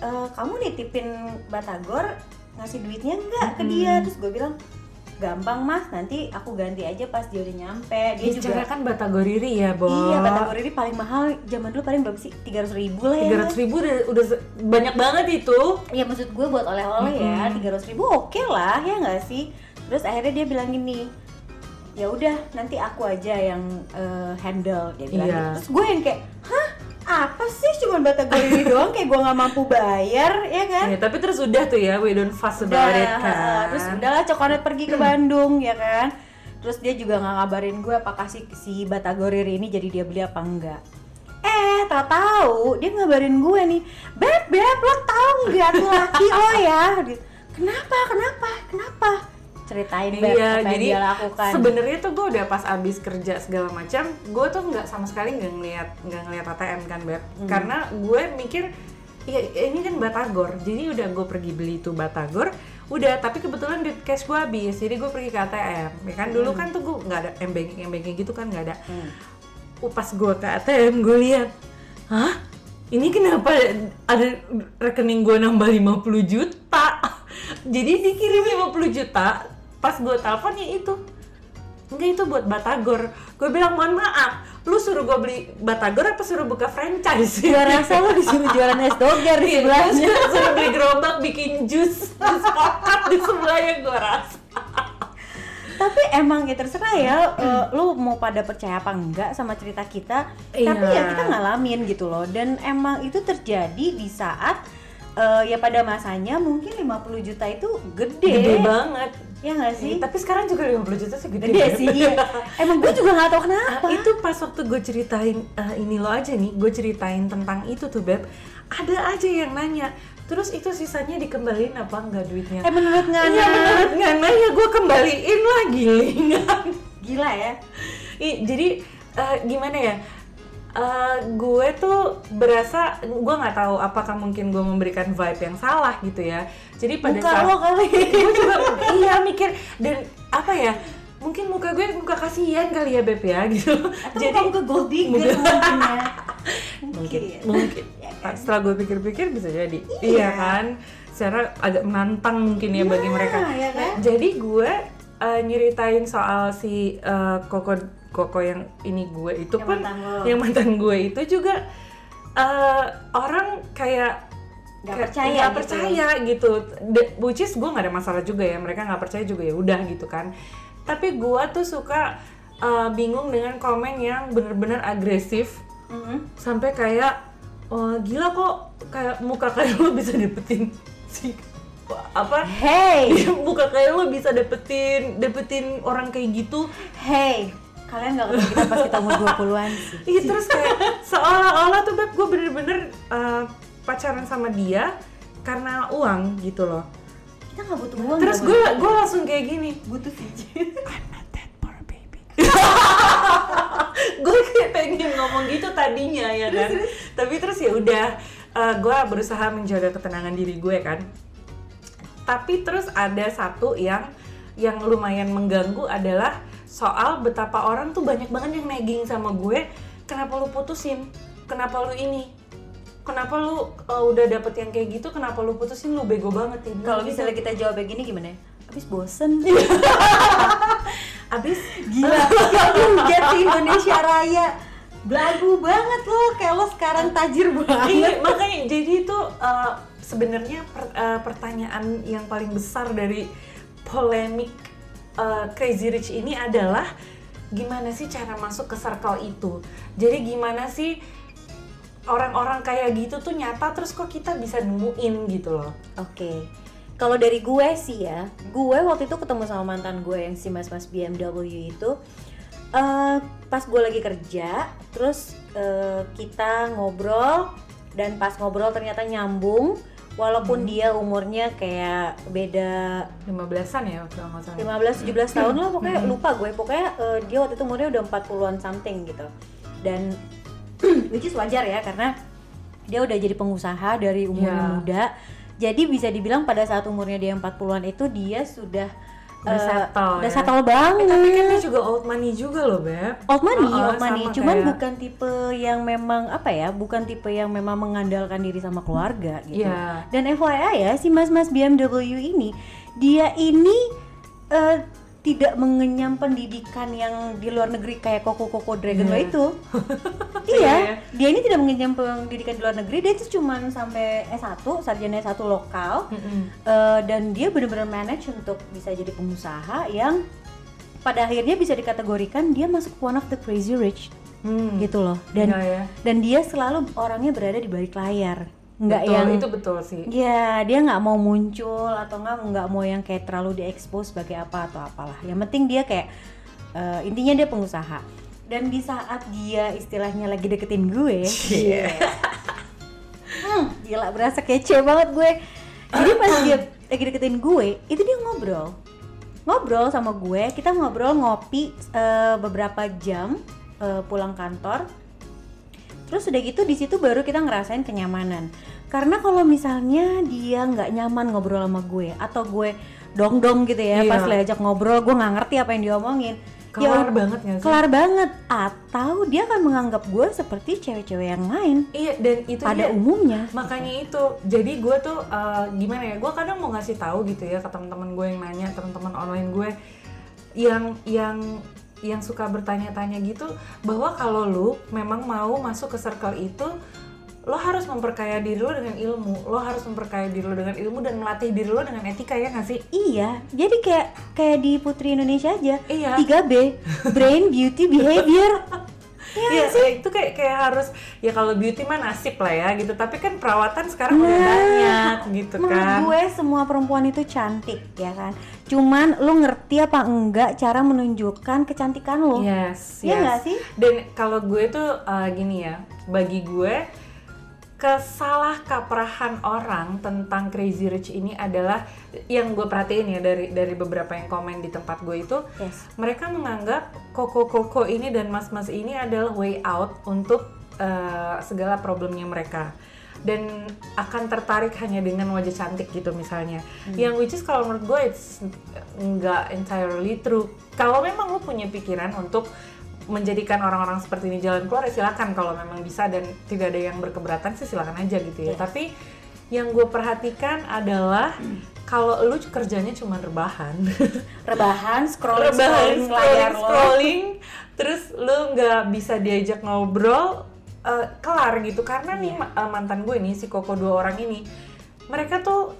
C: "Eh, kamu nitipin batagor ngasih duitnya enggak ke dia? Terus gue bilang gampang mas nanti aku ganti aja pas dia udah nyampe dia
B: Dia
C: juga
B: kan batagoriri ya, Bo.
C: iya batagor ini paling mahal zaman dulu paling berapa sih 300 ribu lah ya
B: tiga ratus ribu udah, udah banyak banget itu.
C: Ya maksud gue buat oleh-oleh ya tiga ribu oke lah ya nggak sih terus akhirnya dia bilang gini ya udah nanti aku aja yang eh, handle dia bilang
B: Iya.
C: gitu. terus gue yang kayak hah apa sih? Cuma batagor ini doang kayak gue nggak mampu bayar ya kan?
B: Ya, tapi terus udah tuh ya, we don't
C: udah
B: about it kan.
C: terus udahlah cokonet pergi ke Bandung ya kan? Terus dia juga nggak ngabarin gue apakah si si Batagorir ini jadi dia beli apa enggak. Eh tak tahu. Dia ngabarin gue nih beb beb lo tau nggak tuh laki lo ya? Gitu. kenapa kenapa kenapa ceritain beb
B: Iya,
C: apa yang
B: jadi
C: dia lakukan.
B: sebenarnya tuh gue udah pas abis kerja segala macam, gue tuh nggak sama sekali nggak ngeliat nggak ngeliat ATM kan beb,
C: Hmm.
B: karena gue mikir ya ini kan batagor, jadi udah gue pergi beli itu batagor, udah tapi kebetulan duit cash gue habis, jadi gue pergi ke ATM, ya kan dulu kan tuh gue nggak ada m banking m banking gitu kan nggak ada,
C: Hmm.
B: Pas gue ke ATM gue lihat, hah? Ini kenapa ada rekening gue nambah 50 juta? Jadi dikirim 50 juta pas gue telepon ya itu. Enggak itu buat batagor. Gue bilang mohon maaf lu suruh gue beli batagor apa suruh buka franchise?
C: Gue rasa lo disuruh jualan es doger di
B: Iya,
C: sebelahnya.
B: suruh- beli gerobak bikin jus jus pokat di sebelahnya gue rasa.
C: Tapi emang ya terserah ya eh, lu mau pada percaya apa enggak sama cerita kita.
B: Iya.
C: tapi ya kita ngalamin gitu loh. Dan emang itu terjadi di saat eh, ya pada masanya mungkin 50 juta itu gede,
B: gede banget
C: ya nggak sih
B: tapi sekarang juga 50 juta sih gede,
C: gede
B: banget.
C: sih iya. emang gue juga nggak tahu
B: Ah,
C: kenapa
B: itu pas waktu gue ceritain ah, ini lo aja nih, gue ceritain tentang itu tuh beb, ada aja yang nanya, terus itu sisanya dikembaliin apa enggak duitnya?
C: eh menurut
B: Iya
C: Ngana
B: menurut Ngana ya gue kembaliin lah gilingan.
C: gila ya
B: Ih, jadi eh, gimana ya? Eh, gue tuh berasa gue nggak tahu apakah mungkin gue memberikan vibe yang salah gitu ya. Jadi pada
C: muka
B: saat
C: lo kali.
B: Gue juga iya mikir dan apa ya? Mungkin muka gue muka kasihan kali ya beb ya gitu.
C: atau jadi muka gold digger
B: Muka-
C: mungkin. ya
B: mungkin mungkin. setelah gue pikir-pikir bisa jadi. Iya, kan? Secara agak menantang mungkin ya bagi
C: Nah,
B: mereka.
C: ya kan?
B: Jadi gue uh, nyeritain soal si uh, koko koko yang ini gue itu
C: Yang
B: pun
C: mantan
B: yang mantan gue itu juga uh, orang kayak
C: Nggak percaya
B: nggak
C: gitu.
B: percaya gitu, The- which is gue nggak ada masalah juga ya mereka nggak percaya juga ya udah gitu kan. Tapi gue tuh suka uh, bingung dengan komen yang bener-bener agresif.
C: Mhm.
B: sampai kayak oh, gila kok kayak muka kayak lo bisa dapetin si apa?
C: Hey!
B: Muka kayak lo bisa dapetin dapetin orang kayak gitu.
C: Hey kalian nggak ketemu kita pas kita umur 20-an sih.
B: Iya terus kayak seolah-olah tuh beb gue bener-bener uh, pacaran sama dia karena uang gitu loh.
C: Kita nggak butuh uang
B: terus gue gue langsung kayak gini.
C: Butuh VJ
B: I'm not that poor baby. Gue kayak pengen ngomong gitu tadinya ya kan? tapi terus ya udah gue berusaha menjaga ketenangan diri gue kan? Tapi terus ada satu yang yang lumayan mengganggu adalah soal betapa orang tuh banyak banget yang nagging sama gue kenapa lu putusin? Kenapa lu ini? Kenapa lu uh, udah dapet yang kayak gitu kenapa lu putusin? Lu bego banget ya
C: kalau
B: Gitu.
C: misalnya kita jawab kayak gini gimana? Ya? Abis bosen.
B: Abis?
C: Gila, kaget sih Indonesia Raya. Belagu banget lo, kayak lo sekarang tajir banget.
B: Iya, makanya jadi itu uh, sebenarnya per- uh, pertanyaan yang paling besar dari polemik uh, Crazy Rich ini adalah gimana sih cara masuk ke circle itu. Jadi gimana sih orang-orang kayak gitu tuh nyata terus kok kita bisa nemuin gitu loh.
C: Oke, kalau dari gue sih ya Gue waktu itu ketemu sama mantan gue yang si mas-mas BMW itu eh Pas gue lagi kerja, terus eh, kita ngobrol Dan pas ngobrol ternyata nyambung Walaupun dia umurnya kayak beda
B: 15-an ya kalau nggak salah.
C: 15-17 tahun lah pokoknya lupa gue. Pokoknya eh, dia waktu itu umurnya udah 40-an something gitu. Dan which is wajar ya karena dia udah jadi pengusaha dari umurnya
B: Iya.
C: muda. Jadi bisa dibilang pada saat umurnya dia 40-an itu dia sudah
B: Udah
C: eh,
B: settle
C: udah
B: ya.
C: settle
B: Eh,
C: banget.
B: tapi kan dia juga old money juga loh, Beb.
C: Old money,
B: Oh, oh,
C: old money. Cuman
B: kayak-
C: bukan tipe yang memang apa ya, bukan tipe yang memang mengandalkan diri sama keluarga gitu.
B: Iya.
C: Dan FYI ya, si mas-mas BMW ini dia ini eh, tidak mengenyam pendidikan yang di luar negeri kayak Koko Koko Dragon Ball
B: Iya.
C: itu.
B: Iya,
C: iya,
B: iya.
C: dia ini tidak mengenyam pendidikan di luar negeri, dia itu cuman sampai S1, sarjana S1 lokal. Eh, dan dia benar-benar manage untuk bisa jadi pengusaha yang pada akhirnya bisa dikategorikan dia masuk one of the crazy rich
B: Hmm.
C: gitu loh dan
B: Iya, ya.
C: dan dia selalu orangnya berada di balik layar nggak
B: Betul,
C: yang
B: itu betul sih.
C: ya dia nggak mau muncul atau nggak nggak mau yang kayak terlalu diekspos sebagai apa atau apalah. Yang penting dia kayak eh, intinya dia pengusaha. Dan di saat dia istilahnya lagi deketin gue
B: Iya.
C: Hmm, gila berasa kece banget gue. Jadi pas dia lagi deketin gue itu dia ngobrol. Ngobrol sama gue kita ngobrol ngopi eh, beberapa jam eh, pulang kantor. Terus udah gitu di situ baru kita ngerasain kenyamanan karena kalau misalnya dia nggak nyaman ngobrol sama gue atau gue dong dong gitu ya
B: Iya.
C: pas diajak ngobrol gue nggak ngerti apa yang diomongin
B: Kelar
C: ud-
B: banget sih?
C: kelar banget atau dia akan menganggap gue seperti cewek-cewek yang lain
B: Iya, dan itu
C: pada
B: dia.
C: umumnya
B: makanya itu jadi gue tuh uh, gimana ya gue kadang mau ngasih tahu gitu ya ke teman-teman gue yang nanya teman-teman online gue yang yang yang suka bertanya-tanya gitu bahwa kalau lu memang mau masuk ke circle itu lo harus memperkaya diri lo dengan ilmu lo harus memperkaya diri lo dengan ilmu dan melatih diri lo dengan etika ya nggak sih
C: Iya, jadi kayak kayak di Putri Indonesia aja.
B: Iya.
C: 3B, brain, beauty, behavior.
B: Iya, ya, itu kayak kayak harus ya kalau beauty mah nasib lah ya gitu tapi kan perawatan sekarang udah
C: Nah,
B: banyak gitu
C: Menurut
B: kan
C: gue semua perempuan itu cantik ya kan. Cuman lu ngerti apa enggak cara menunjukkan kecantikan lo?
B: Yes,
C: Iya
B: yes.
C: nggak sih?
B: Dan kalau gue tuh uh, gini ya, bagi gue kesalah kaprahan orang tentang Crazy Rich ini adalah yang gue perhatiin ya dari dari beberapa yang komen di tempat gue itu.
C: Yes.
B: mereka menganggap koko-koko ini dan mas-mas ini adalah way out untuk uh, segala problemnya mereka. Dan akan tertarik hanya dengan wajah cantik gitu misalnya. Yang which is kalau menurut gue it's nggak entirely true. Kalau memang lu punya pikiran untuk menjadikan orang-orang seperti ini jalan keluar ya silakan. Kalau memang bisa dan tidak ada yang berkeberatan sih silakan aja gitu ya.
C: Yes.
B: tapi yang gue perhatikan adalah kalau lu kerjanya cuma rebahan.
C: Rebahan, scrolling,
B: rebahan
C: scrolling layar
B: scrolling, scrolling, terus lu nggak bisa diajak ngobrol eh, kelar gitu. Karena nih
C: Iya.
B: ma- eh, mantan gue nih si koko dua orang ini mereka tuh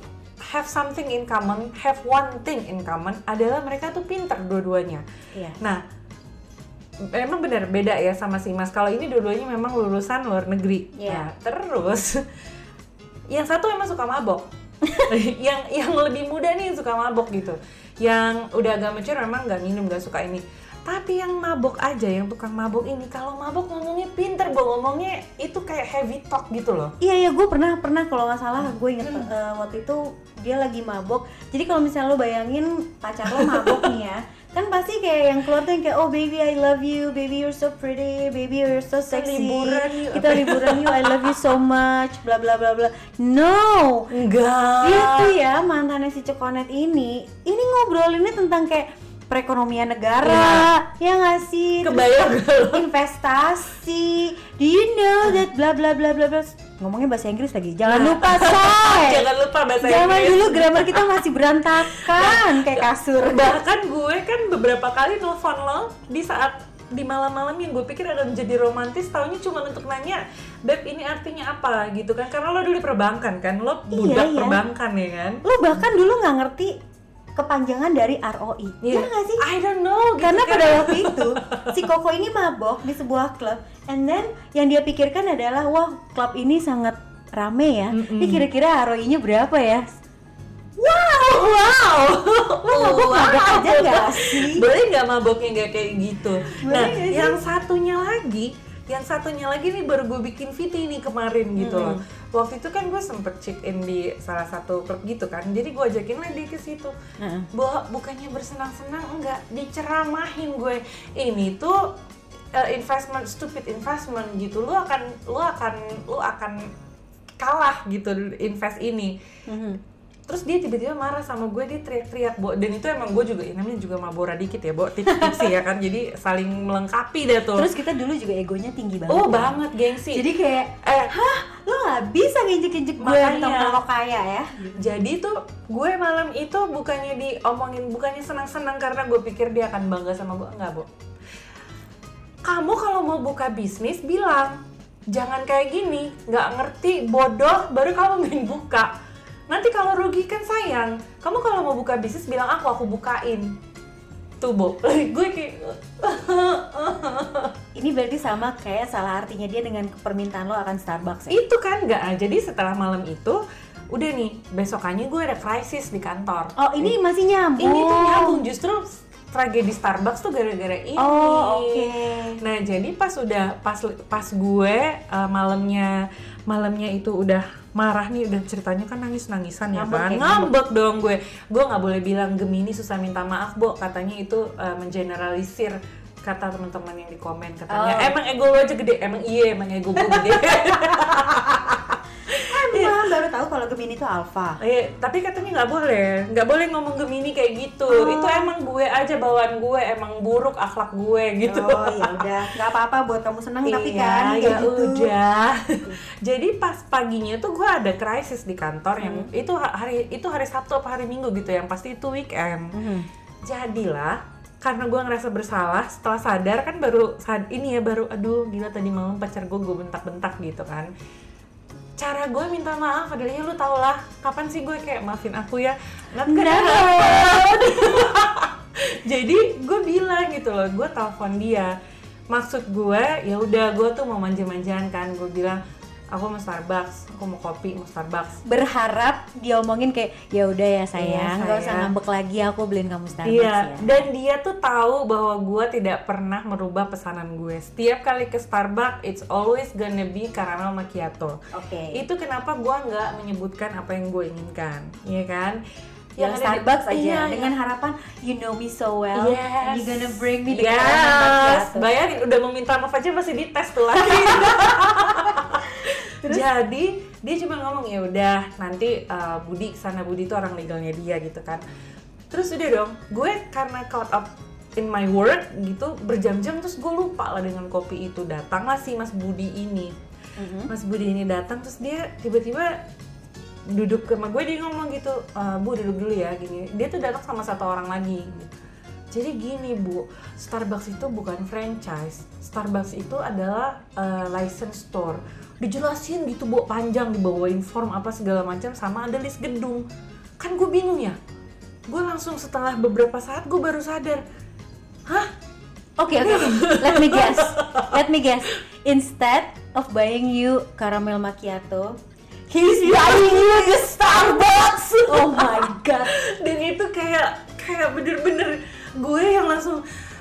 B: have something in common have one thing in common adalah mereka tuh pinter dua-duanya.
C: Iya.
B: nah memang benar beda ya sama si Mas. Kalau ini dua-duanya memang lulusan luar negeri.
C: Iya.
B: nah terus yang satu memang suka mabok. Yang yang lebih muda nih yang suka mabok gitu. Yang udah agak mature memang nggak minum nggak suka ini. Tapi yang mabok aja yang tukang mabok ini kalau mabok ngomongnya pinter gue ngomongnya itu kayak heavy talk gitu loh.
C: Iya iya gue pernah pernah kalau nggak salah gue inget eh, waktu itu dia lagi mabok. Jadi kalau misalnya lo bayangin pacar lo mabok nih ya, kan pasti kayak yang keluar tuh yang kayak oh baby I love you, baby you're so pretty, baby you're so sexy.
B: liburan yuk.
C: Kita liburan yuk, I love you so much, bla bla bla bla. No,
B: enggak
C: dia tuh ya mantannya si Cokonet ini, ini ngobrolinnya tentang kayak perekonomian negara, ya nggak sih? Terus
B: kebayang
C: investasi. Do you know that bla bla bla bla bla. Ngomongnya bahasa Inggris lagi. Jangan lupa, say.
B: jangan lupa bahasa
C: Zaman
B: Inggris
C: dulu grammar kita masih berantakan kayak kasur.
B: bahkan gue kan beberapa kali nelfon lo di saat di malam-malam yang gue pikir ada menjadi romantis taunya cuma untuk nanya beb ini artinya apa gitu kan karena lo dulu di perbankan kan lo budak
C: iya.
B: perbankan ya kan
C: Lo bahkan dulu nggak ngerti kepanjangan dari ROI. Iya nggak sih?
B: I don't know gitu
C: Karena
B: kan.
C: pada waktu itu si Koko ini mabok di sebuah klub, and then yang dia pikirkan adalah wah klub ini sangat rame ya. Ini kira-kira ROI-nya berapa ya?
B: wow wow
C: Lo mabok mabok aja nggak sih?
B: boleh nggak maboknya nggak kayak gitu nah
C: nggak sih?
B: yang satunya lagi yang satunya lagi nih baru gue bikin VT nih kemarin gitu loh. Waktu itu kan gue sempet check in di salah satu klub gitu kan. Jadi gue ajakin lah dia ke situ.
C: Heeh.
B: bahwa bukannya bersenang-senang enggak. Diceramahin gue. Ini tuh uh, investment stupid investment gitu. Lu akan lu akan lu akan kalah gitu invest ini.
C: Mhm.
B: Terus dia tiba-tiba marah sama gue dia teriak-teriak. Bo dan itu emang gue juga ya, namanya juga mabora dikit ya bo. Tips-tips ya kan jadi saling melengkapi deh tuh.
C: Terus kita dulu juga egonya tinggi banget.
B: oh
C: kan?
B: banget gengsi.
C: Jadi kayak
B: eh.
C: Hah? Lo nggak bisa nginjek-injek gue atau kalau kaya ya?
B: Jadi tuh gue malam itu bukannya diomongin bukannya senang-senang karena gue pikir dia akan bangga sama gue. Enggak bo. Kamu kalau mau buka bisnis bilang jangan kayak gini nggak ngerti bodoh baru kamu main buka nanti kalau rugi kan sayang. Kamu kalau mau buka bisnis bilang aku aku bukain. Tuh bo. Gue kayak
C: ini berarti sama kayak salah artinya dia dengan permintaan lo akan Starbucks ya?
B: Itu kan nggak. Jadi setelah malam itu udah nih besokannya gue ada krisis di kantor.
C: Oh ini masih nyambung.
B: ini tuh nyambung. Justru tragedi Starbucks tuh gara-gara ini.
C: Oh, oke.
B: Nah jadi pas udah pas pas gue uh, malamnya malamnya itu udah marah nih udah ceritanya kan nangis nangisan ya
C: Ngambek
B: kan?
C: ya,
B: ngambek dong gue. Gue nggak boleh bilang gemini susah minta maaf bo. Katanya itu uh, mengeneralisir kata teman-teman yang di komen katanya.
C: Oh.
B: emang ego lo aja gede? Emang iya emang ego gue gede
C: baru tahu kalau Gemini itu alpha
B: Eh, tapi katanya nggak boleh, nggak boleh ngomong Gemini kayak gitu.
C: Oh.
B: Itu emang gue aja bawaan gue, emang buruk akhlak gue gitu.
C: Oh ya udah, nggak apa-apa buat kamu senang tapi
B: Iya,
C: kan
B: ya
C: gitu.
B: udah. Jadi pas paginya tuh gue ada krisis di kantor yang
C: Hmm.
B: itu ha- hari itu hari Sabtu apa hari Minggu gitu yang pasti itu weekend.
C: Mhm.
B: Jadilah karena gue ngerasa bersalah setelah sadar kan baru sad ini ya baru aduh gila tadi malam pacar gue gue bentak-bentak gitu kan cara gue minta maaf adalah ya lu tau lah kapan sih gue kayak maafin aku ya? Nggak jadi gue bilang gitu loh gue telepon dia. Maksud gue ya udah gue tuh mau manja-manjaan kan gue bilang aku mau Starbucks aku mau kopi mau Starbucks
C: Berharap diomongin kayak ya udah ya sayang, nggak usah ngambek lagi aku beliin kamu Starbucks
B: Iya,
C: ya.
B: dan dia tuh tahu bahwa gue tidak pernah merubah pesanan gue. Setiap kali ke Starbucks, it's always gonna be caramel macchiato.
C: Oke.
B: Itu kenapa gue nggak menyebutkan apa yang gue inginkan, Iya kan?
C: Yang
B: di-
C: Starbucks aja
B: Iya,
C: dengan
B: yang-
C: harapan you know me so well,
B: Yes.
C: you gonna bring me the
B: yes. Bayangin udah meminta maaf aja masih dites tuh lagi. Jadi dia cuma ngomong ya udah nanti uh, Budi sana Budi itu orang legalnya dia gitu kan. Terus udah dong, gue karena caught up in my work gitu berjam-jam terus gue lupa lah dengan kopi itu datanglah si Mas Budi ini.
C: Mhm.
B: Mas Budi ini datang terus dia tiba-tiba duduk sama gue dia ngomong gitu "E, bu duduk dulu ya gini. Dia tuh datang sama satu orang lagi jadi gini bu Starbucks itu bukan franchise. Starbucks itu adalah uh, license store. Dijelasin gitu bu panjang dibawain form apa segala macam sama ada list gedung. Kan gue bingung ya. Gue langsung setelah beberapa saat gue baru sadar. Hah?
C: Oke oke, oke. let me guess, let me guess. Instead of buying you caramel macchiato, he's buying you the Starbucks. Oh my god.
B: dan itu kayak kayak bener-bener gue yang langsung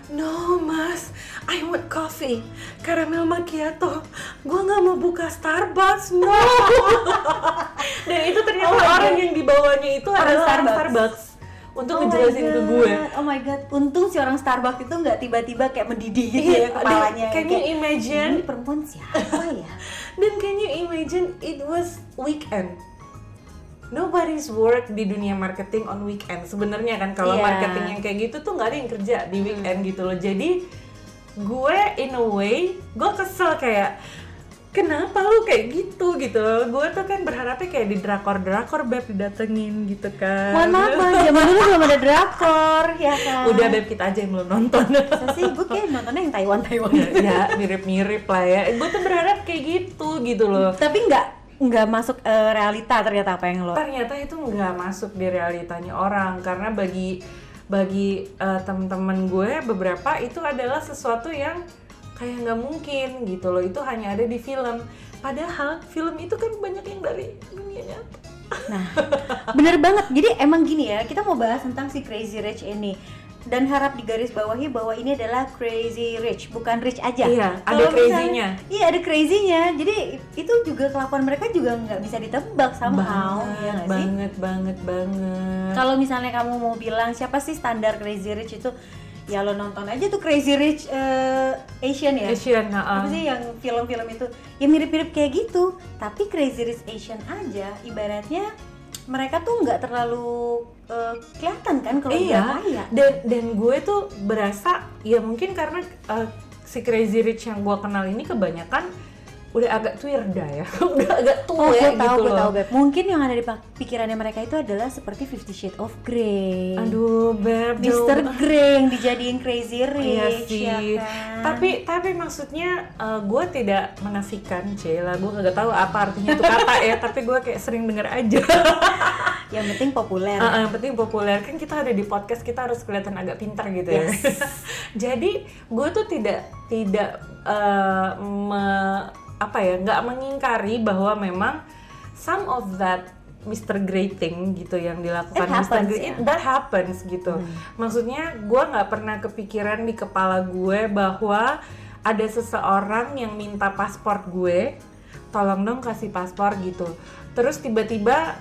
B: no mas I want coffee caramel macchiato gue nggak mau buka Starbucks no dan itu ternyata
C: Oh
B: orang
C: God.
B: yang dibawanya itu
C: Orang
B: adalah
C: Starbucks.
B: Starbucks untuk
C: Oh
B: ngejelasin ke gue
C: Oh my god, untung si orang Starbucks itu nggak tiba-tiba kayak mendidih gitu
B: Iya,
C: ya kepalanya.
B: can you imagine?
C: Ini perempuan siapa ya?
B: dan can you imagine it was weekend Nobody's work di dunia marketing on weekend sebenarnya kan kalau
C: Iya.
B: marketing yang kayak gitu tuh nggak ada yang kerja di weekend gitu loh jadi gue in a way gue kesel kayak kenapa lu kayak gitu? Gitu gue tuh kan berharapnya kayak di drakor drakor beb didatengin gitu kan.
C: Mohon maaf, Mas, zaman dulu belum ada drakor, ya kan?
B: udah beb kita aja yang belum nonton.
C: Sih gue kayak nontonnya yang Taiwan Taiwan.
B: ya mirip-mirip lah ya. Gue tuh berharap kayak gitu gitu loh.
C: Tapi nggak nggak masuk eh, realita ternyata apa yang lo.
B: ternyata itu nggak masuk di realitanya orang. Karena bagi bagi eh, teman-teman gue beberapa itu adalah sesuatu yang kayak nggak mungkin gitu loh itu hanya ada di film padahal film itu kan banyak yang dari dunia nyata
C: Nah, bener banget. Jadi emang gini ya, kita mau bahas tentang si Crazy Rich ini. Dan harap digaris bawahi bahwa ini adalah crazy rich, bukan rich aja.
B: Iya, ada crazy-nya.
C: Iya, ada crazy-nya. Jadi itu juga kelakuan mereka juga nggak bisa ditebak somehow, ya nggak sih?
B: banget banget banget
C: Kalau misalnya kamu mau bilang siapa sih standar crazy rich itu, ya lo nonton aja tuh Crazy Rich eh, Asian ya.
B: Asian
C: apa
B: nah,
C: sih yang film-film itu ya mirip-mirip kayak gitu tapi Crazy Rich Asian aja ibaratnya mereka tuh nggak terlalu eh, kelihatan kan kalau
B: iya
C: kaya.
B: dan dan gue tuh berasa ya mungkin karena uh, si Crazy Rich yang gue kenal ini kebanyakan udah agak tuirda ya udah agak tua
C: Oh,
B: ya
C: gue tahu,
B: gitu
C: gue
B: loh
C: tahu, Beb. Mungkin yang ada di pikirannya mereka itu adalah seperti Fifty Shades of Grey.
B: aduh beb banget.
C: Grey yang dijadiin Crazy Rich,
B: Iya sih,
C: ya kan?
B: tapi tapi maksudnya uh, gue tidak menafikan Cila, gue nggak tahu apa artinya itu kata ya, tapi gue kayak sering denger aja.
C: yang penting populer.
B: Uh, uh, yang penting populer kan kita ada di podcast kita harus kelihatan agak pintar gitu ya. Jadi gue tuh tidak tidak uh, me- apa ya nggak mengingkari bahwa memang some of that Mr. Great thing gitu yang dilakukan
C: It
B: Mr.
C: happens,
B: Great,
C: ya.
B: it- that happens gitu. Maksudnya gue nggak pernah kepikiran di kepala gue bahwa ada seseorang yang minta paspor gue, tolong dong kasih paspor gitu. Terus tiba-tiba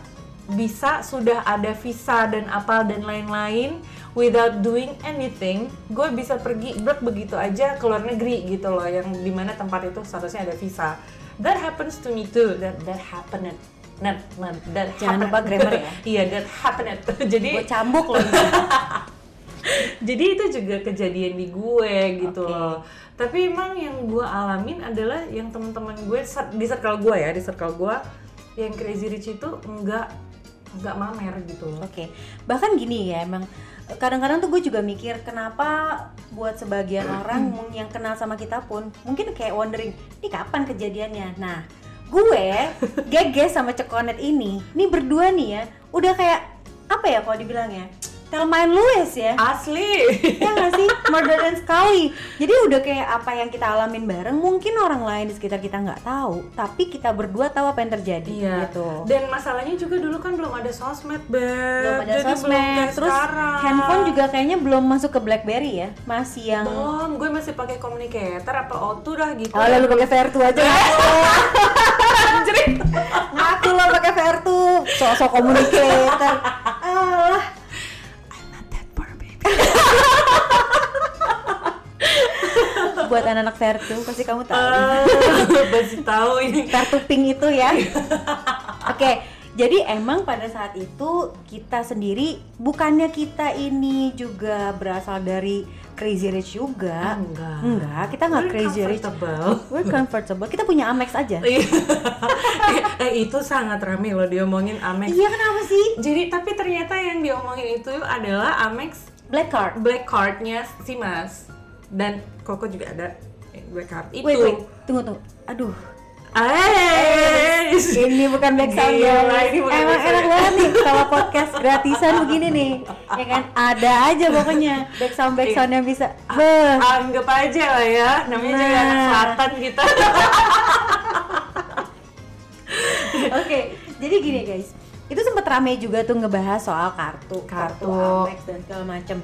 B: bisa sudah ada visa dan apa dan lain-lain without doing anything gue bisa pergi blok begitu aja ke luar negeri gitu loh yang di mana tempat itu seharusnya ada visa that happens to me too that that happened not, not that
C: Jangan
B: happened.
C: lupa grammar ya.
B: iya that happened jadi
C: Gue cambuk loh.
B: jadi itu juga kejadian di gue gitu
C: Oke.
B: loh tapi emang yang gue alamin adalah yang teman-teman gue di circle gue ya di circle gue yang crazy rich itu enggak enggak mamer gitu loh
C: Oke, bahkan gini ya emang kadang-kadang tuh gue juga mikir kenapa buat sebagian orang yang kenal sama kita pun mungkin kayak wondering ini kapan kejadiannya. Nah, gue geges sama Cekonet ini, ini berdua nih ya, udah kayak apa ya kalau dibilangnya Thelma and Louise ya.
B: asli
C: ya nggak sih modern sekali jadi udah kayak apa yang kita alamin bareng mungkin orang lain di sekitar kita nggak tahu tapi kita berdua tahu apa yang terjadi
B: Iya.
C: gitu
B: Dan masalahnya juga dulu kan belum ada sosmed, Beb.
C: belum ada
B: Jadi belum
C: sosmed
B: kayak
C: terus
B: sekarang.
C: handphone juga kayaknya belum masuk ke BlackBerry ya masih yang
B: belum. Gue masih pakai communicator apa O2 dah gitu.
C: oh lalu pakai VR2 aja ngaku lo pakai VR2 sosok communicator alah buat anak-anak VR2 pasti kamu tahu
B: Masih tahu ini.
C: kartuping itu ya. Oke, jadi emang pada saat itu kita sendiri bukannya kita ini juga berasal dari Crazy Rich juga.
B: Enggak.
C: Enggak, kita nggak Crazy Rich. We're comfortable. Kita punya Amex aja.
B: Iya. eh itu sangat rame loh diomongin Amex.
C: Iya, kenapa sih?
B: Jadi tapi ternyata yang diomongin itu adalah Amex
C: Black card.
B: black card-nya si Mas dan Koko juga ada black card itu.
C: Wait, wait. Tunggu, tunggu. Aduh.
B: Eh,
C: Ini bukan black sound
B: bukan
C: Emang enak banget nih kalau podcast gratisan begini nih. Ya kan? Ada aja pokoknya back sound back sound yang bisa. Beh.
B: anggap aja lah ya namanya juga
C: Nah.
B: anak selatan kita
C: Oke, jadi gini guys, itu sempat rame juga tuh ngebahas soal kartu, kartu,
B: Kartu.
C: Amex dan segala macem.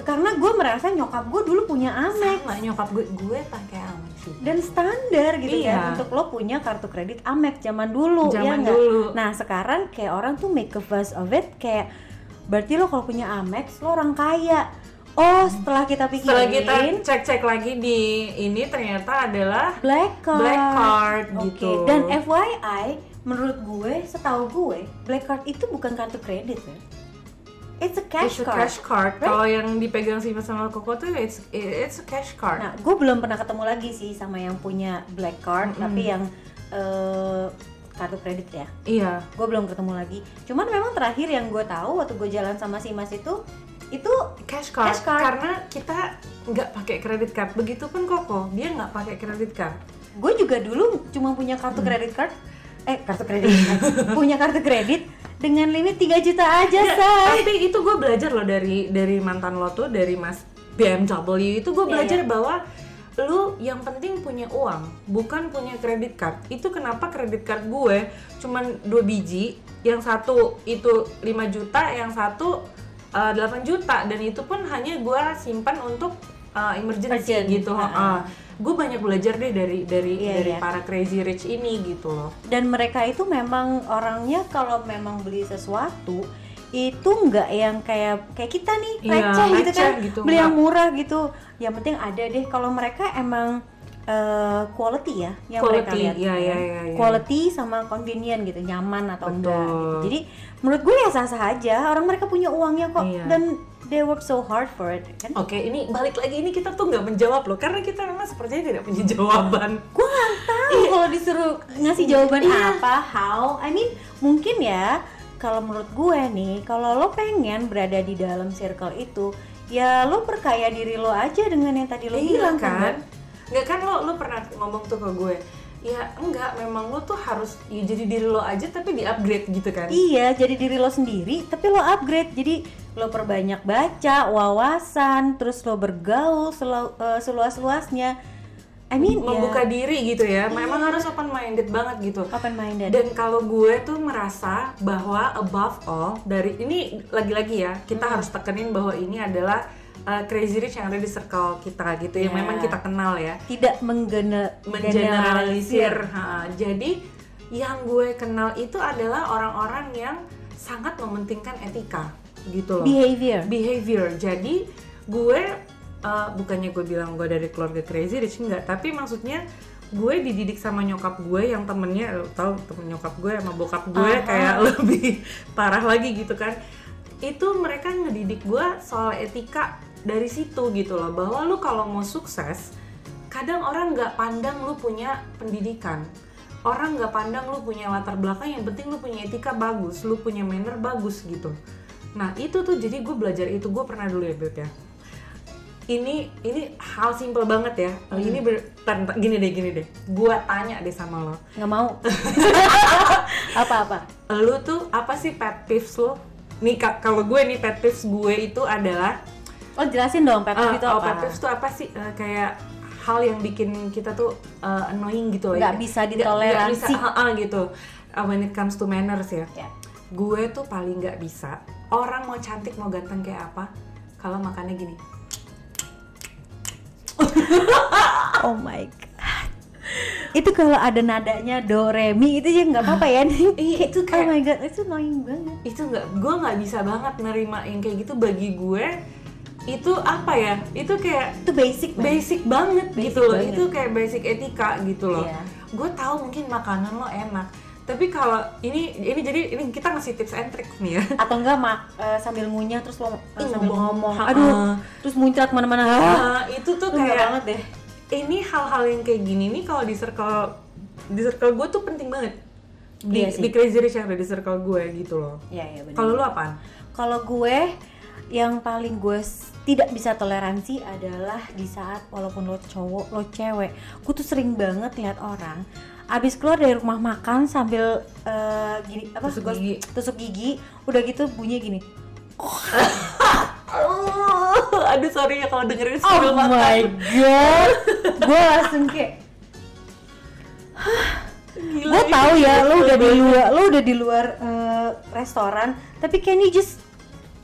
C: Karena gue merasa nyokap gue dulu punya Amex
B: sama nyokap gue gue pakai Amex sih
C: dan standar gitu
B: Iya.
C: kan untuk lo punya kartu kredit Amex zaman dulu, ya
B: Zaman
C: nggak?
B: dulu.
C: Nah sekarang kayak orang tuh make a fuss of it kayak berarti lo kalau punya Amex lo orang kaya. Oh setelah kita
B: setelah
C: pikirin
B: kita cek-cek lagi di ini ternyata adalah
C: black card.
B: black card
C: Oke,
B: gitu
C: Dan FYI, menurut gue, setahu gue, black card itu bukan kartu kredit ya. It's a cash
B: It's a
C: card.
B: cash card.
C: right?
B: Kalau yang dipegang si Mas sama Koko tuh it's it's a cash card.
C: Nah, gue belum pernah ketemu lagi sih sama yang punya black card, tapi yang eh, kartu kredit ya.
B: iya.
C: Gue belum ketemu lagi. Cuman memang terakhir yang gue tahu waktu gue jalan sama si Mas itu, itu
B: Cash card.
C: Cash card.
B: Karena kita nggak pakai kredit card. Begitupun Koko, dia nggak pakai kredit card.
C: gue juga dulu cuma punya kartu kredit card, eh kartu kredit, punya kartu kredit dengan limit 3 juta aja,
B: Ya,
C: say.
B: tapi itu gue belajar loh dari dari mantan lo tuh dari Mas BMW itu gue
C: Iya,
B: belajar
C: iya.
B: bahwa lu yang penting punya uang bukan punya kredit card itu kenapa kredit card gue cuman dua biji yang satu itu 5 juta yang satu uh, 8 juta dan itu pun hanya gue simpan untuk uh, emergency
C: Urgent.
B: gitu
C: Ha-ha.
B: gue banyak belajar deh dari dari
C: Iya,
B: dari
C: iya.
B: para crazy rich ini gitu loh
C: dan mereka itu memang orangnya kalau memang beli sesuatu itu nggak yang kayak kayak kita nih
B: Iya,
C: receh gitu
B: receh
C: kan
B: gitu,
C: beli yang murah gitu yang penting ada deh kalau mereka emang eh, quality ya yang mereka
B: Quality,
C: lihat.
B: iya, iya, iya, iya.
C: Quality sama convenient gitu, nyaman atau
B: Betul.
C: enggak. Gitu. Jadi menurut gue ya sah-sah aja. Orang mereka punya uangnya kok
B: Iya.
C: dan they work so hard for it kan.
B: Oke, ini balik lagi ini kita tuh nggak menjawab loh, karena kita memang sepertinya tidak punya jawaban.
C: gue nggak tahu kalau disuruh ngasih jawaban
B: Iya.
C: apa how I mean mungkin ya kalau menurut gue nih kalau lo pengen berada di dalam circle itu ya lo perkaya diri lo aja dengan yang tadi lo bilang kan
B: Nggak kan lo lo pernah ngomong tuh ke gue, ya enggak, memang lo tuh harus ya jadi diri lo aja tapi di upgrade gitu kan?
C: iya jadi diri lo sendiri tapi lo upgrade. Jadi lo perbanyak baca wawasan terus lo bergaul selu- eh, seluas-luasnya. I mean
B: Membuka
C: ya
B: diri gitu ya, memang harus open minded banget gitu.
C: open minded
B: Dan kalau gue tuh merasa bahwa above all dari ini lagi-lagi ya kita
C: Hmm.
B: harus tekenin bahwa ini adalah uh, crazy rich yang ada di circle kita gitu yang
C: Ya.
B: memang kita kenal ya.
C: tidak menggene-
B: mengeneralisir. Ha, jadi yang gue kenal itu adalah orang-orang yang sangat mementingkan etika gitu loh.
C: behavior
B: Behavior. Jadi gue uh, bukannya gue bilang gue dari keluarga crazy rich enggak, tapi maksudnya gue dididik sama nyokap gue yang temennya lo tau temen nyokap gue sama bokap gue
C: Aha.
B: kayak lebih parah lagi gitu kan itu mereka ngedidik gue soal etika dari situ gitu loh bahwa lu kalau mau sukses kadang orang nggak pandang lu punya pendidikan. Orang nggak pandang lu punya latar belakang yang penting lu punya etika bagus lu punya manner bagus gitu. Nah itu tuh jadi gue belajar itu gue pernah dulu ya Beb ya. Ini ini hal simple banget ya. Ini ber, tar- gini deh gini deh. Gue tanya deh sama lo.
C: Nggak mau. Apa-apa
B: lu tuh apa sih pet peeves lo nih ka- kalau gue nih pet peeves gue itu adalah
C: Oh jelasin dong pet peeve
B: Eh,
C: itu
B: oh,
C: apa?
B: pet peeves tuh apa sih Eh, kayak hal yang bikin kita tuh eh, annoying gitu loh
C: Nggak
B: ya.
C: bisa ditoleransi.
B: nggak bisa, ha-ha, gitu Uh, when it comes to manners ya
C: Ya.
B: gue tuh paling nggak bisa orang mau cantik mau ganteng kayak apa kalau makannya gini
C: Oh my god. itu kalau ada nadanya do re mi itu ya nggak apa-apa ya.
B: Iya, itu
C: oh
B: kayak-
C: my god itu annoying banget.
B: itu nggak gue nggak bisa banget nerima yang kayak gitu bagi gue itu apa ya itu kayak
C: Itu basic man.
B: basic banget
C: Basic
B: gitu loh
C: banget.
B: itu kayak basic etika gitu loh
C: Iya.
B: gue tahu mungkin makanan lo enak tapi kalau ini ini jadi ini kita ngasih tips and trick nih ya
C: Atau enggak mak eh, sambil ngunyah terus lo
B: Ih,
C: sambil
B: ngomong.
C: ngomong.
B: Ha-ha.
C: Aduh, terus muncrat ke mana-mana. Ah,
B: Nah, itu tuh kayak
C: banget deh.
B: ini hal-hal yang kayak gini nih kalau di circle di circle gue tuh penting banget di,
C: Iya sih.
B: di crazy rich yang ada di circle gue gitu loh
C: Iya iya benar.
B: kalau lu apaan
C: Kalau gue yang paling gue tidak bisa toleransi adalah di saat walaupun lo cowok lo cewek gue tuh sering banget lihat orang abis keluar dari rumah makan sambil eh, gini apa
B: Tusuk gigi.
C: tusuk gigi udah gitu bunyi gini
B: Oh, aduh sorry ya kalau dengerin
C: oh
B: sambil makan.
C: my god gue langsung kayak gue tahu ya lo udah di luar lo udah di luar eh, restoran tapi can you just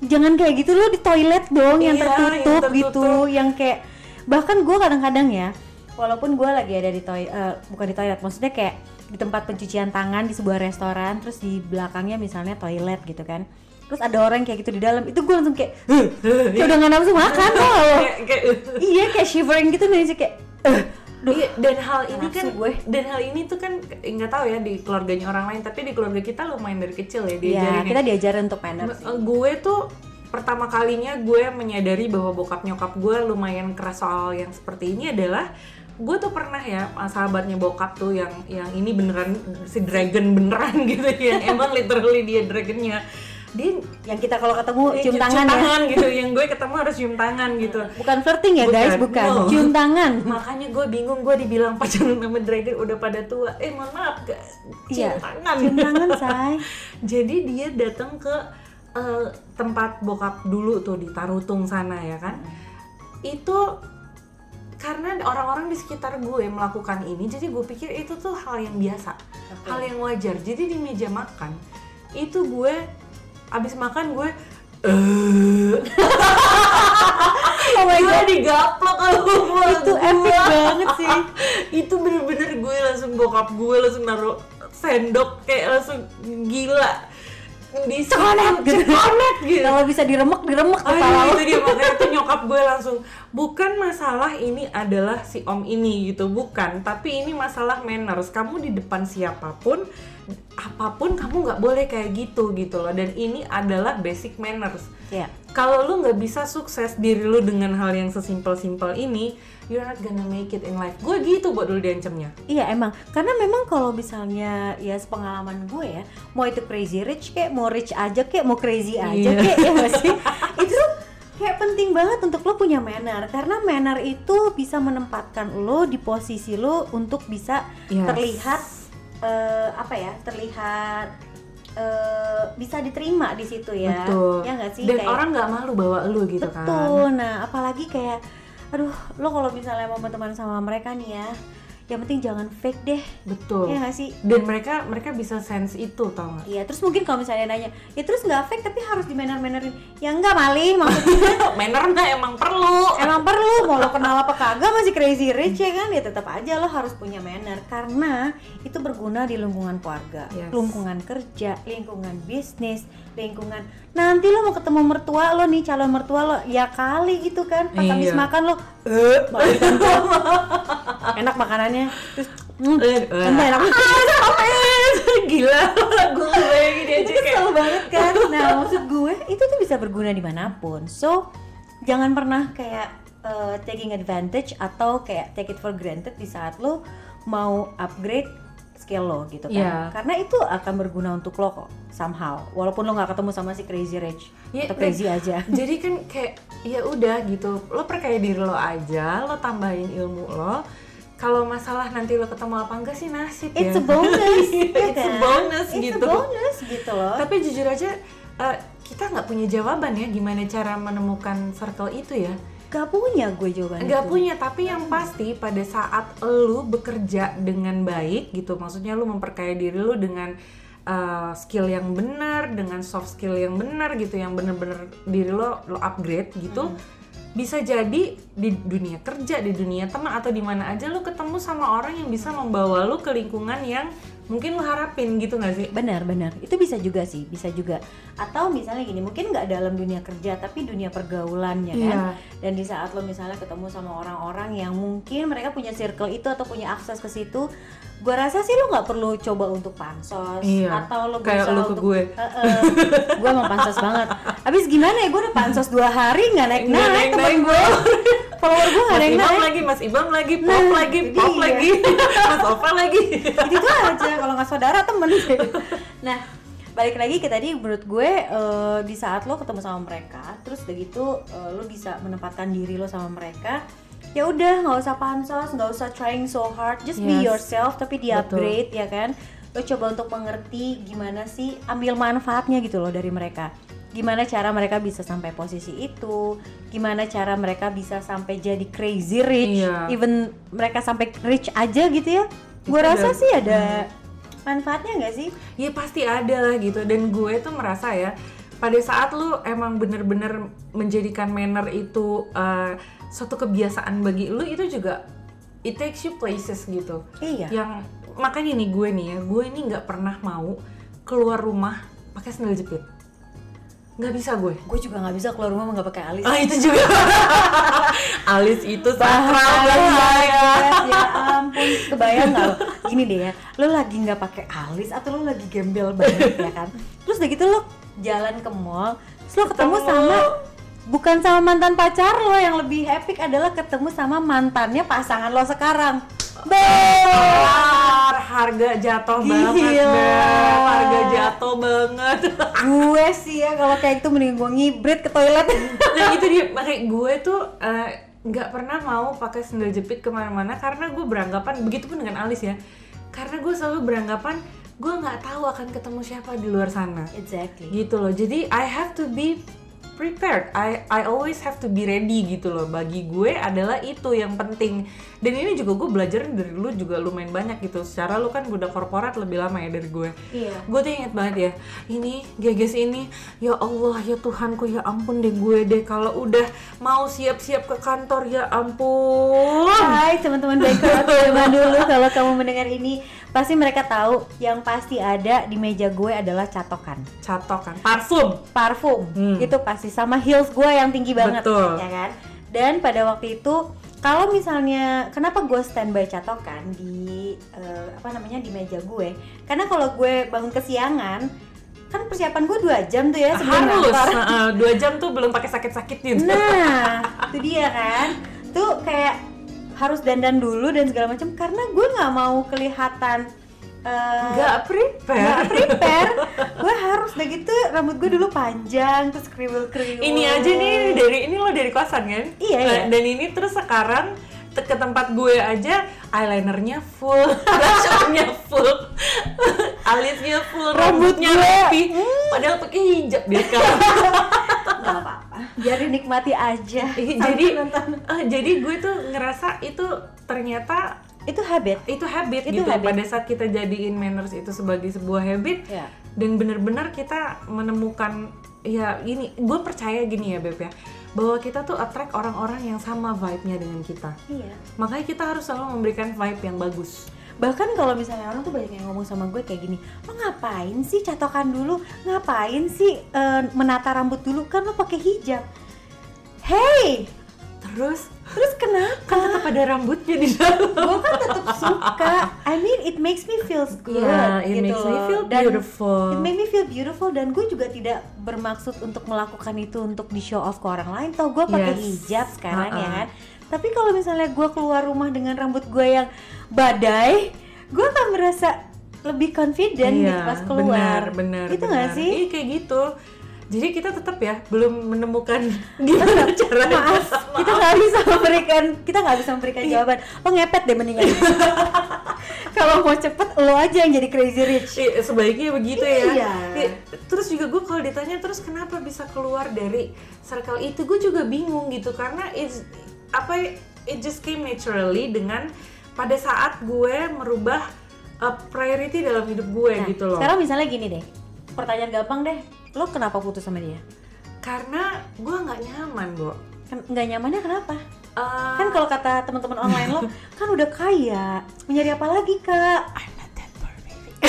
C: jangan kayak gitu lo di toilet dong yang
B: Iya,
C: tertutup,
B: yang tertutup.
C: gitu yang kayak bahkan gue kadang-kadang ya walaupun gue lagi ada di toilet bukan di toilet maksudnya kayak di tempat pencucian tangan di sebuah restoran terus di belakangnya misalnya toilet gitu kan. Terus ada orang kayak gitu di dalam itu gue langsung kayak kayak udah gak nafsu makan tau gak lo
B: Kayak- kayak-
C: iya kayak shivering gitu nih kayak "Eh, duh,
B: Iya, dan hal ini kan
C: gue.
B: dan hal ini tuh kan nggak tahu ya di keluarganya orang lain tapi di keluarga kita lumayan dari kecil ya
C: Iya,
B: diajarin
C: kita diajarin untuk manner sih.
B: Eh, gue tuh pertama kalinya gue menyadari bahwa bokap nyokap gue lumayan keras soal yang seperti ini adalah gue tuh pernah ya sahabatnya bokap tuh yang yang ini beneran si dragon beneran gitu yang emang literally dia dragonnya dia
C: yang kita kalau ketemu
B: dia
C: cium tangan ya.
B: gitu yang gue ketemu harus cium tangan gitu.
C: Bukan flirting ya guys
B: Bukan,
C: bukan.
B: No.
C: cium tangan.
B: Makanya gue bingung gue dibilang pacaran sama dragon udah pada tua. Eh mohon maaf gak cium
C: Iya,
B: tangan.
C: Cium tangan say.
B: Jadi dia datang ke eh, tempat bokap dulu tuh di Tarutung sana ya kan? Itu karena orang-orang di sekitar gue melakukan ini jadi gue pikir itu tuh hal yang biasa.
C: Oke.
B: hal yang wajar. Jadi di meja makan itu gue abis makan gue eh.
C: Oh my
B: gue
C: god.
B: digaplok mulut
C: itu
B: gue.
C: epic banget sih.
B: Itu bener-bener gue langsung bokap gue langsung naruh sendok kayak langsung gila. Di
C: Cekonet gitu.
B: cekonet gitu.
C: Kalau bisa diremek, diremek
B: Oh
C: kepala
B: iya, itu dia. Makanya tuh nyokap gue langsung bukan masalah ini adalah si om ini gitu. Bukan tapi ini masalah manners. Kamu di depan siapa pun apa pun kamu nggak boleh kayak gitu gitu loh. Dan ini adalah basic manners.
C: Iya.
B: kalau lu nggak bisa sukses diri lu dengan hal yang sesimpel-simpel ini you're not gonna make it in life. Gue gitu buat dulu diancamnya.
C: Iya emang, karena memang kalau misalnya ya sepengalaman gue ya, mau itu crazy rich kayak mau rich aja kayak mau crazy aja
B: Iya.
C: kayak ya nggak sih, itu kayak penting banget untuk lo punya manner. Karena manner itu bisa menempatkan lo di posisi lo untuk bisa
B: Yes.
C: terlihat eh, apa ya, terlihat eh, bisa diterima di situ ya,
B: betul
C: ya nggak sih?
B: dan
C: Kayak-
B: orang nggak malu bawa lu gitu kan
C: Betul. Nah, apalagi kayak aduh, lo kalau misalnya mau berteman sama mereka nih ya, yang penting jangan fake deh.
B: betul
C: Iya gak sih?
B: dan mereka mereka bisa sense itu tau gak
C: Iya, terus mungkin kalau misalnya nanya, ya terus nggak fake tapi harus di manner-mannerin. Ya enggak malih, maksudnya
B: manner mah emang perlu
C: emang perlu mau lo kenal apa kagak masih crazy rich ya kan ya tetap aja lo harus punya manner karena itu berguna di lingkungan keluarga,
B: Yes.
C: lingkungan kerja, lingkungan bisnis, lingkungan. Nanti lo mau ketemu mertua lo nih calon mertua lo. Ya kali gitu kan pas habis
B: Iya.
C: makan lo eh enak makanannya. Terus hmm,
B: Eh, eh.
C: entah enak.
B: Gila lagu gue gini aja kayak
C: banget kan. Nah maksud gue itu tuh bisa berguna di mana pun. So jangan pernah kayak uh, taking advantage atau kayak take it for granted di saat lo mau upgrade skill lo gitu kan.
B: Iya.
C: karena itu akan berguna untuk lo kok somehow. Walaupun lo nggak ketemu sama si crazy rich
B: Ya,
C: atau crazy aja.
B: jadi kan kayak ya udah gitu. Lo percaya diri lo aja lo tambahin ilmu lo. Kalau masalah nanti lo ketemu apa enggak sih nasib
C: it's
B: ya
C: a bonus ya
B: It's a
C: kan?
B: bonus
C: it's
B: gitu.
C: a bonus gitu loh.
B: Tapi jujur aja eh, kita nggak punya jawaban ya gimana cara menemukan circle itu ya
C: gak punya gue jawaban
B: nggak
C: itu.
B: punya tapi yang pasti pada saat lu bekerja dengan baik gitu maksudnya lu memperkaya diri lu dengan uh, skill yang benar dengan soft skill yang benar gitu yang bener-bener diri lo lo upgrade gitu bisa jadi di dunia kerja di dunia teman atau di mana aja lu ketemu sama orang yang bisa membawa lu ke lingkungan yang mungkin lu harapin gitu nggak sih
C: Benar, benar. Itu bisa juga sih, bisa juga. Atau misalnya gini, mungkin nggak dalam dunia kerja, tapi dunia pergaulan ya kan.
B: Iya.
C: Dan di saat lo misalnya ketemu sama orang-orang yang mungkin mereka punya circle itu atau punya akses ke situ, gua rasa sih lo nggak perlu coba untuk pansos
B: Iya.
C: atau lo
B: Kayak lu ke
C: untuk
B: gue.
C: Heeh. gue emang pansos banget. Habis gimana ya? Gue udah pansos dua hari nggak naik naik
B: naik-naik
C: temen gue. Follower gue nggak
B: Mas
C: naik
B: lagi, Mas Ibam lagi, pop
C: Nah,
B: lagi, pop
C: dia.
B: lagi, Mas Ova lagi.
C: itu tuh aja kalau nggak saudara temen nah balik lagi ke tadi menurut gue eh, di saat lo ketemu sama mereka terus udah gitu eh, lo bisa menempatkan diri lo sama mereka ya udah nggak usah pansos nggak usah trying so hard just be
B: Yes.
C: yourself tapi di
B: Betul.
C: upgrade ya kan lo coba untuk mengerti gimana sih ambil manfaatnya gitu loh dari mereka gimana cara mereka bisa sampai posisi itu gimana cara mereka bisa sampai jadi crazy rich
B: Iya.
C: even mereka sampai rich aja gitu ya. Gue
B: Itu
C: rasa sih ada manfaatnya nggak sih?
B: Ya pasti ada lah gitu. Dan gue tuh merasa ya pada saat lu emang bener-bener menjadikan manner itu uh, suatu kebiasaan bagi lu itu juga it takes you places gitu.
C: Iya.
B: Yang makanya nih gue nih ya gue ini nggak pernah mau keluar rumah pakai sandal jepit nggak bisa gue.
C: Gue juga nggak bisa keluar rumah nggak pakai alis.
B: Ah itu juga. Alis itu sakral saya
C: banget, ya ampun. Kebayang nggak lo? Gini deh ya lo lagi nggak pakai alis atau lo lagi gembel banget ya kan? Terus udah gitu lo jalan ke mall terus lo ketemu
B: Ketemu.
C: sama bukan sama mantan pacar lo yang lebih epic adalah ketemu sama mantannya pasangan lo sekarang.
B: Kelar, harga jatuh banget. Beb. harga jatuh banget.
C: Gue sih ya kalau kayak gitu mending gue ngibrit ke toilet.
B: Nah itu dia. Makanya gue tuh eh, nggak pernah mau pakai sandal jepit ke mana-mana karena gue beranggapan begitupun dengan alis ya karena gue selalu beranggapan gue nggak tahu akan ketemu siapa di luar sana.
C: Exactly.
B: Gitu loh. Jadi I have to be prepared. I I always have to be ready gitu loh. Bagi gue adalah itu yang penting. Dan ini juga gue belajar dari dulu juga lumayan banyak gitu. Secara lu kan udah korporat lebih lama ya dari gue.
C: Iya.
B: Gue tuh inget banget ya. Ini geges ini, ya Allah ya Tuhanku ya ampun deh gue deh kalau udah mau siap-siap ke kantor ya ampun.
C: Hai teman-teman baik zaman dulu kalau kamu mendengar ini pasti mereka tahu yang pasti ada di meja gue adalah catokan
B: Catokan, parfum.
C: parfum
B: Hmm.
C: itu pasti sama heels gue yang tinggi banget
B: Betul.
C: ya kan dan pada waktu itu kalau misalnya kenapa gue standby catokan di eh, apa namanya di meja gue karena kalau gue bangun kesiangan kan persiapan gue dua jam tuh ya sebelum
B: Harus. Heeh, dua jam tuh belum pakai sakit-sakit gitu.
C: Nah, itu dia kan. Tuh kayak harus dandan dulu dan segala macam karena gue nggak mau kelihatan eh,
B: Nggak prepare.
C: nggak prepare. gue harus udah gitu rambut gue dulu panjang terus kriwil kriwil.
B: Ini aja nih dari ini lo dari kosan kan?
C: Iya,
B: Nah,
C: iya.
B: Dan ini terus sekarang ke tempat gue aja eyelinernya full, blush on-nya full, alisnya full,
C: Rambut
B: rambutnya rapi, padahal pakai hijab dia sekarang.
C: Nggak apa-apa. Biar dinikmati aja.
B: Jadi
C: nonton.
B: eh, jadi gue tuh ngerasa itu ternyata
C: itu habit.
B: itu habit
C: Itu
B: gitu
C: habit.
B: pada saat kita jadiin manners itu sebagai sebuah habit
C: Ya.
B: dan benar-benar kita menemukan ya ini gue percaya gini ya beb ya bahwa kita tuh attract orang-orang yang sama vibe-nya dengan kita
C: Iya.
B: makanya kita harus selalu memberikan vibe yang bagus
C: Bahkan kalau misalnya orang tuh banyak yang ngomong sama gue kayak gini, lo ngapain sih catokan dulu? Ngapain sih eh, menata rambut dulu? Kan lo pakai hijab. Hey,
B: terus
C: terus kenapa?
B: kan tetap ada rambutnya di dalam
C: gue kan tetap suka. I mean, it makes me feel good.
B: Yeah, it
C: gitu
B: makes me feel
C: Dan
B: beautiful.
C: It make me feel beautiful dan gue juga tidak bermaksud untuk melakukan itu untuk di show off ke orang lain. Tau gue pakai
B: Yes.
C: hijab sekarang ya
B: Uh-uh.
C: kan. Tapi kalau misalnya gue keluar rumah dengan rambut gue yang badai, gue akan merasa lebih confident gitu pas keluar.
B: Iya, benar benar
C: Gitu
B: benar.
C: nggak sih?
B: Iya kayak gitu jadi kita tetap ya belum menemukan gimana caranya
C: Maaf, kita nggak bisa memberikan kita nggak bisa memberikan
B: Iya.
C: jawaban. Lo ngepet deh mendingan. Kalau mau cepet lo aja yang jadi crazy rich.
B: Iya, sebaiknya begitu ya.
C: Iya.
B: Iya, Terus juga gue kalau ditanya terus kenapa bisa keluar dari circle itu, gue juga bingung gitu karena it's apa ya, it just came naturally dengan pada saat gue merubah uh, priority dalam hidup gue
C: Nah,
B: gitu loh.
C: Sekarang misalnya gini deh, pertanyaan gampang deh, lo kenapa putus sama dia?
B: Karena gue nggak nyaman, Bo.
C: Kan nggak nyamannya kenapa?
B: Uh,
C: Kan kalau kata teman-teman online lo, kan udah kaya, mau nyari apa lagi kak?
B: I'm not that poor, baby.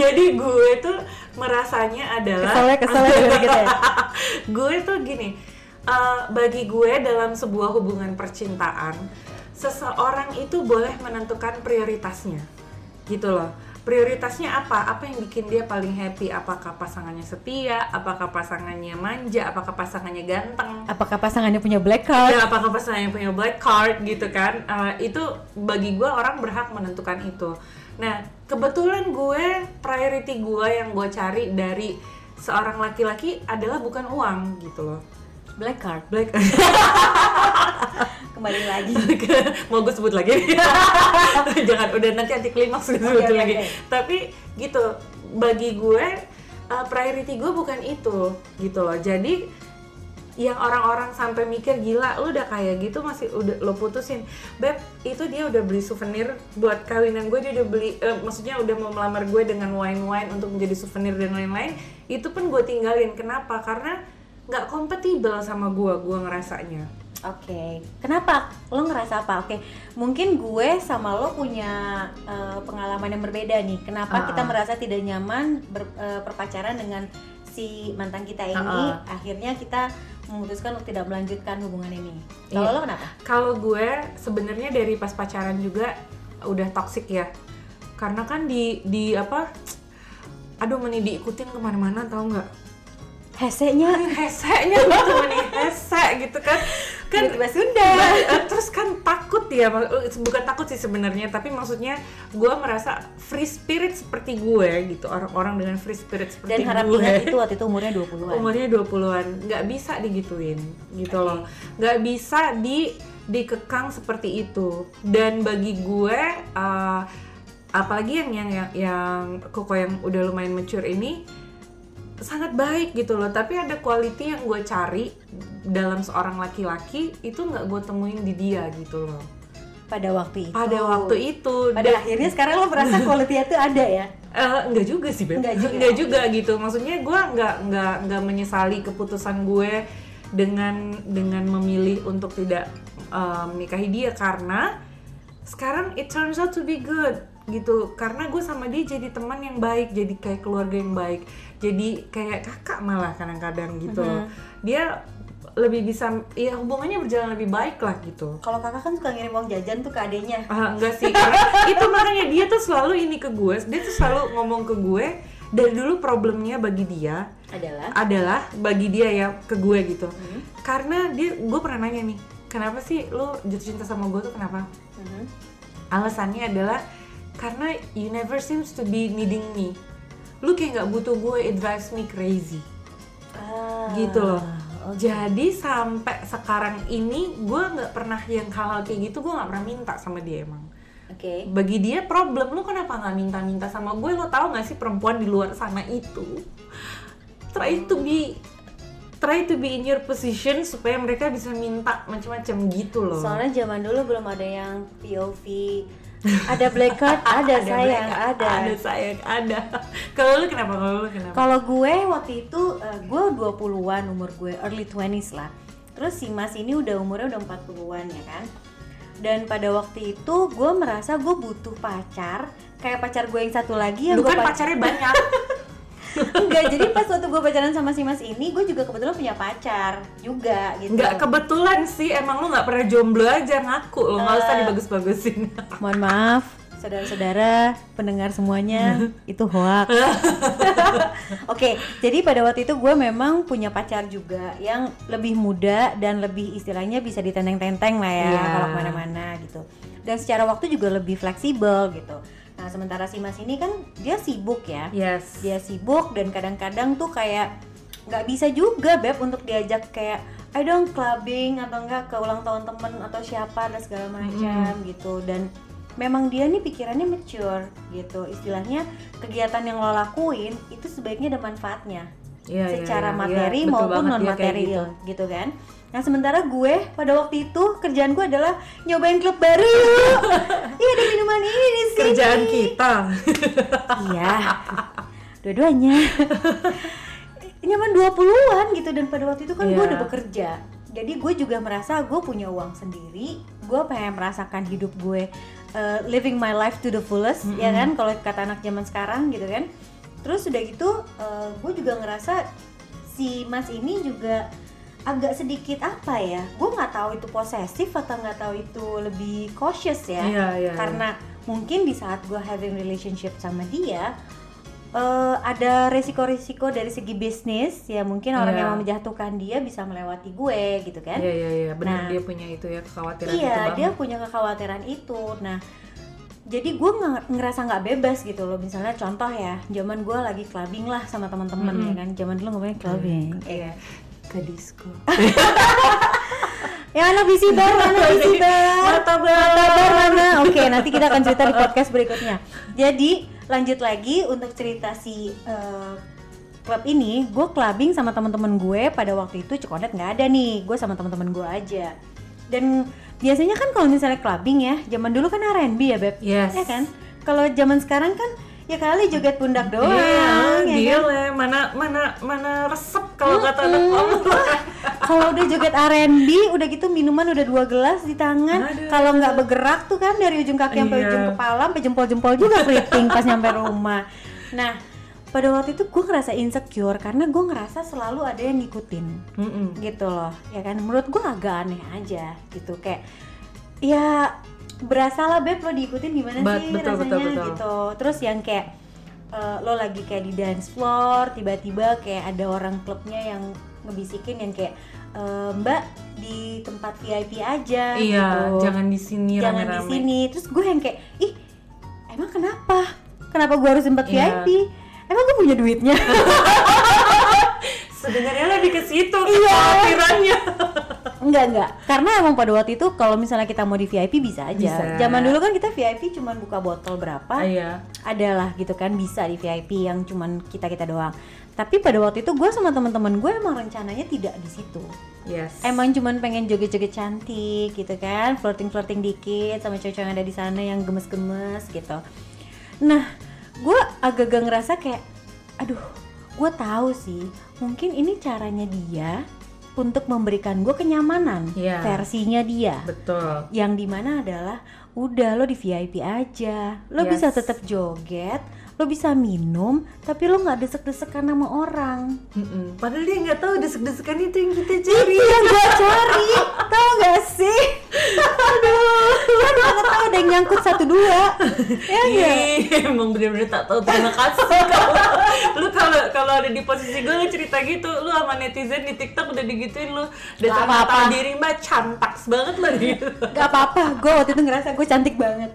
B: Jadi gue tuh merasanya adalah
C: Keselnya keselnya gitu ya.
B: gue tuh gini, uh, bagi gue dalam sebuah hubungan percintaan, seseorang itu boleh menentukan prioritasnya, gitu loh. Prioritasnya apa? Apa yang bikin dia paling happy? Apakah pasangannya setia? Apakah pasangannya manja? Apakah pasangannya ganteng?
C: Apakah pasangannya punya black card?
B: Ya, apakah pasangannya punya black card gitu kan? Uh, itu bagi gue orang berhak menentukan itu. Nah, kebetulan gue priority gue yang gue cari dari seorang laki-laki adalah bukan uang gitu loh.
C: Black card.
B: Black
C: Kembali lagi.
B: mau gue sebut lagi. Jangan udah nanti anti klimaks gue sebut
C: oke,
B: lagi.
C: oke.
B: tapi gitu bagi gue uh, priority gue bukan itu gitu loh. Jadi yang orang-orang sampai mikir gila lu udah kayak gitu masih udah lo putusin. Beb itu dia udah beli souvenir buat kawinan gue dia udah beli eh, maksudnya udah mau melamar gue dengan wine wine untuk menjadi souvenir dan lain-lain. Itu pun gue tinggalin. Kenapa? Karena nggak kompatibel sama gue gue ngerasanya
C: Oke, kenapa? Lo ngerasa apa? Oke, mungkin gue sama lo punya eh, pengalaman yang berbeda nih. Kenapa
B: Ah,
C: kita
B: ah.
C: merasa tidak nyaman ber- eh, berpacaran dengan si mantan kita ini?
B: Ah,
C: Akhirnya kita memutuskan untuk tidak melanjutkan hubungan ini. Kalau
B: Iya.
C: lo kenapa?
B: Kalau gue sebenarnya dari pas pacaran juga udah toxic ya. Karena kan di di apa? Aduh, meni diikutin ke mana-mana tau nggak?
C: Hesenya
B: Heseknya gitu meni hese gitu kan. Kan
C: tiba-tiba Sunda.
B: Eh, terus kan takut ya, bukan takut sih sebenarnya, tapi maksudnya gue merasa free spirit seperti gue gitu, orang-orang dengan free spirit seperti
C: Dan harap
B: gue.
C: ingat itu waktu itu umurnya 20-an.
B: umurnya 20-an nggak bisa digituin gitu loh nggak bisa di dikekang seperti itu dan bagi gue uh, apalagi yang yang yang, yang koko yang udah lumayan mature ini sangat baik gitu loh. Tapi ada quality yang gue cari dalam seorang laki-laki itu nggak gue temuin di dia gitu loh.
C: Pada waktu itu.
B: Pada waktu itu.
C: Pada
B: Dan-
C: akhirnya sekarang lo merasa quality itu ada ya?
B: Eh, enggak juga sih Beb.
C: Enggak juga.
B: juga gitu. Maksudnya gue nggak nggak nggak menyesali keputusan gue dengan dengan memilih untuk tidak eh, menikahi dia. Karena sekarang it turns out to be good gitu. Karena gue sama dia jadi teman yang baik, jadi kayak keluarga yang baik, jadi kayak kakak malah kadang-kadang gitu. loh. Dia lebih bisa, ya hubungannya berjalan lebih baik lah gitu.
C: kalau kakak kan suka ngirim uang jajan tuh ke adenya
B: Ah, enggak sih, karena itu makanya dia tuh selalu ini ke gue, dia tuh selalu ngomong ke gue dari dulu problemnya bagi dia
C: adalah
B: adalah bagi dia ya ke gue gitu. Karena dia gue pernah nanya nih, kenapa sih lo jatuh cinta sama gue tuh kenapa?
C: Mhm.
B: Alasannya adalah karena you never seems to be needing me. Lu kayak nggak butuh gue, it drives me crazy
C: Ah,
B: gitu loh.
C: oke.
B: Jadi sampai sekarang ini gue nggak pernah yang hal-hal kayak gitu gue nggak pernah minta sama dia emang.
C: Oke.
B: Bagi dia problem lu kenapa nggak minta-minta sama gue? Lo tau gak sih perempuan di luar sana itu try to be try to be in your position supaya mereka bisa minta macam-macam gitu loh.
C: Soalnya zaman dulu belum ada yang POV. Ada black card, ada, sayang,
B: mereka,
C: ada.
B: Ada sayang, ada. Kalau lu kenapa? Kalau lu kenapa?
C: Kalau gue waktu itu eh, gue 20-an umur gue, early 20s lah. Terus si Mas ini udah umurnya udah 40-an ya kan. Dan pada waktu itu gue merasa gue butuh pacar kayak pacar gue yang satu lagi yang
B: Lu
C: gue
B: kan
C: pac-
B: pacarnya banyak.
C: Enggak, jadi pas waktu gue pacaran sama si Mas ini, gue juga kebetulan punya pacar juga gitu.
B: Nggak kebetulan sih, emang lu nggak pernah jomblo aja ngaku lo, nggak usah
C: Eh.
B: dibagus-bagusin.
C: Mohon maaf, saudara-saudara, pendengar semuanya, itu hoax. Oke, jadi pada waktu itu gue memang punya pacar juga yang lebih muda dan lebih istilahnya bisa ditenteng-tenteng lah ya
B: Iya.
C: kalau ke mana-mana gitu. Dan secara waktu juga lebih fleksibel gitu. Nah sementara si Mas ini kan dia sibuk ya,
B: Yes.
C: dia sibuk dan kadang-kadang tuh kayak nggak bisa juga beb untuk diajak kayak ayo dong clubbing atau enggak ke ulang tahun temen atau siapa dan segala macam gitu. Dan memang dia nih pikirannya mature gitu. Istilahnya kegiatan yang lo lakuin itu sebaiknya ada manfaatnya.
B: Iya, iya,
C: secara
B: iya,
C: materi
B: betul
C: maupun non
B: kayak
C: material gitu. kan nah sementara gue pada waktu itu kerjaan gue adalah nyobain klub baru iya ada minuman ini di sini
B: Kerjaan kita.
C: Iya. Dua-duanya. Nyaman 20-an gitu dan pada waktu itu kan gue
B: Iya.
C: udah bekerja. Jadi gue juga merasa gue punya uang sendiri. Gue pengen merasakan hidup gue uh, living my life to the fullest, ya kan? Kalau kata anak zaman sekarang gitu kan. Terus udah gitu, uh, gue juga ngerasa si Mas ini juga agak sedikit apa ya? Gue nggak tahu itu posesif atau nggak tahu itu lebih cautious ya
B: Iya, iya.
C: karena mungkin di saat gue having relationship sama dia eh, ada resiko-resiko dari segi bisnis ya mungkin orang
B: Iya.
C: yang mau menjatuhkan dia bisa melewati gue gitu kan
B: Iya, iya, iya. Benar
C: Nah.
B: dia punya itu ya kekhawatiran itu
C: iya
B: banget.
C: dia punya kekhawatiran itu nah jadi gue nge- ngerasa nggak bebas gitu loh misalnya contoh ya zaman gue lagi clubbing lah sama teman-teman ya kan zaman dulu ngomongnya clubbing
B: Iya. Ke disco.
C: Ya anak visitor, anak visitor.
B: Martabak.
C: Martabak mana? Oke, nanti kita akan cerita di podcast berikutnya. Jadi lanjut lagi untuk cerita si eh, klub ini, gue clubbing sama teman-teman gue pada waktu itu Cokonet nggak ada nih, gue sama teman-teman gue aja. Dan biasanya kan kalau misalnya clubbing ya, zaman dulu kan R&B ya beb,
B: Yes.
C: ya kan? Kalau zaman sekarang kan ya kali joget pundak doang,
B: Iya,
C: ya kan?
B: gila. Mana mana mana resep kalau kata anak kamu.
C: kalau udah joget R&B udah gitu minuman udah dua gelas di tangan kalau nggak bergerak tuh kan dari ujung kaki sampai
B: Iya.
C: ujung kepala sampai jempol-jempol juga keriting pas nyampe rumah nah pada waktu itu gue ngerasa insecure karena gue ngerasa selalu ada yang ngikutin
B: Mm-mm.
C: gitu loh ya kan menurut gue agak aneh aja gitu kayak ya berasa lah beb lo diikutin gimana
B: Bet-
C: sih
B: betul,
C: rasanya
B: betul, betul.
C: gitu terus yang kayak eh, lo lagi kayak di dance floor tiba-tiba kayak ada orang klubnya yang ngebisikin yang kayak eh, mbak di tempat VIP aja
B: Iya,
C: gitu.
B: jangan di sini
C: jangan di
B: rame-rame.
C: sini terus gue yang kayak ih emang kenapa kenapa gue harus tempat
B: Iya.
C: VIP emang gue punya duitnya
B: Sebenarnya lebih ke situ
C: Iya.
B: kekhawatirannya.
C: Enggak enggak, karena emang pada waktu itu kalau misalnya kita mau di VIP bisa aja.
B: Bisa.
C: Zaman dulu kan kita VIP cuman buka botol berapa,
B: Ah, iya.
C: adalah gitu kan bisa di VIP yang cuman kita kita doang. Tapi pada waktu itu gue sama teman-teman gue emang rencananya tidak di situ.
B: Yes.
C: Emang cuman pengen joget-joget cantik gitu kan, flirting-flirting dikit sama cowok-cowok yang ada di sana yang gemes-gemes gitu. Nah, gue agak-agak ngerasa kayak, aduh, gue tahu sih, mungkin ini caranya dia untuk memberikan gue kenyamanan,
B: Iya.
C: versinya dia.
B: Betul.
C: Yang di mana adalah, udah lo di VIP aja, lo
B: Yes.
C: bisa tetap joget, lo bisa minum, tapi lo nggak desek-desekan sama orang.
B: Mm-mm. Padahal dia nggak tahu desek-desekan itu yang kita cari.
C: Itu yang gue cari, tau gak sih? Aduh, kan mana tahu ada yang nyangkut satu dua, ya?
B: Ih, emang bener-bener tak tahu terima kasih lu kalau kalau ada di posisi gue lu cerita gitu lu sama netizen di TikTok udah digituin lu udah ternyata
C: apa-apa.
B: diri mbak cantaks banget lah gitu
C: Gak apa-apa, gue waktu itu ngerasa gue cantik banget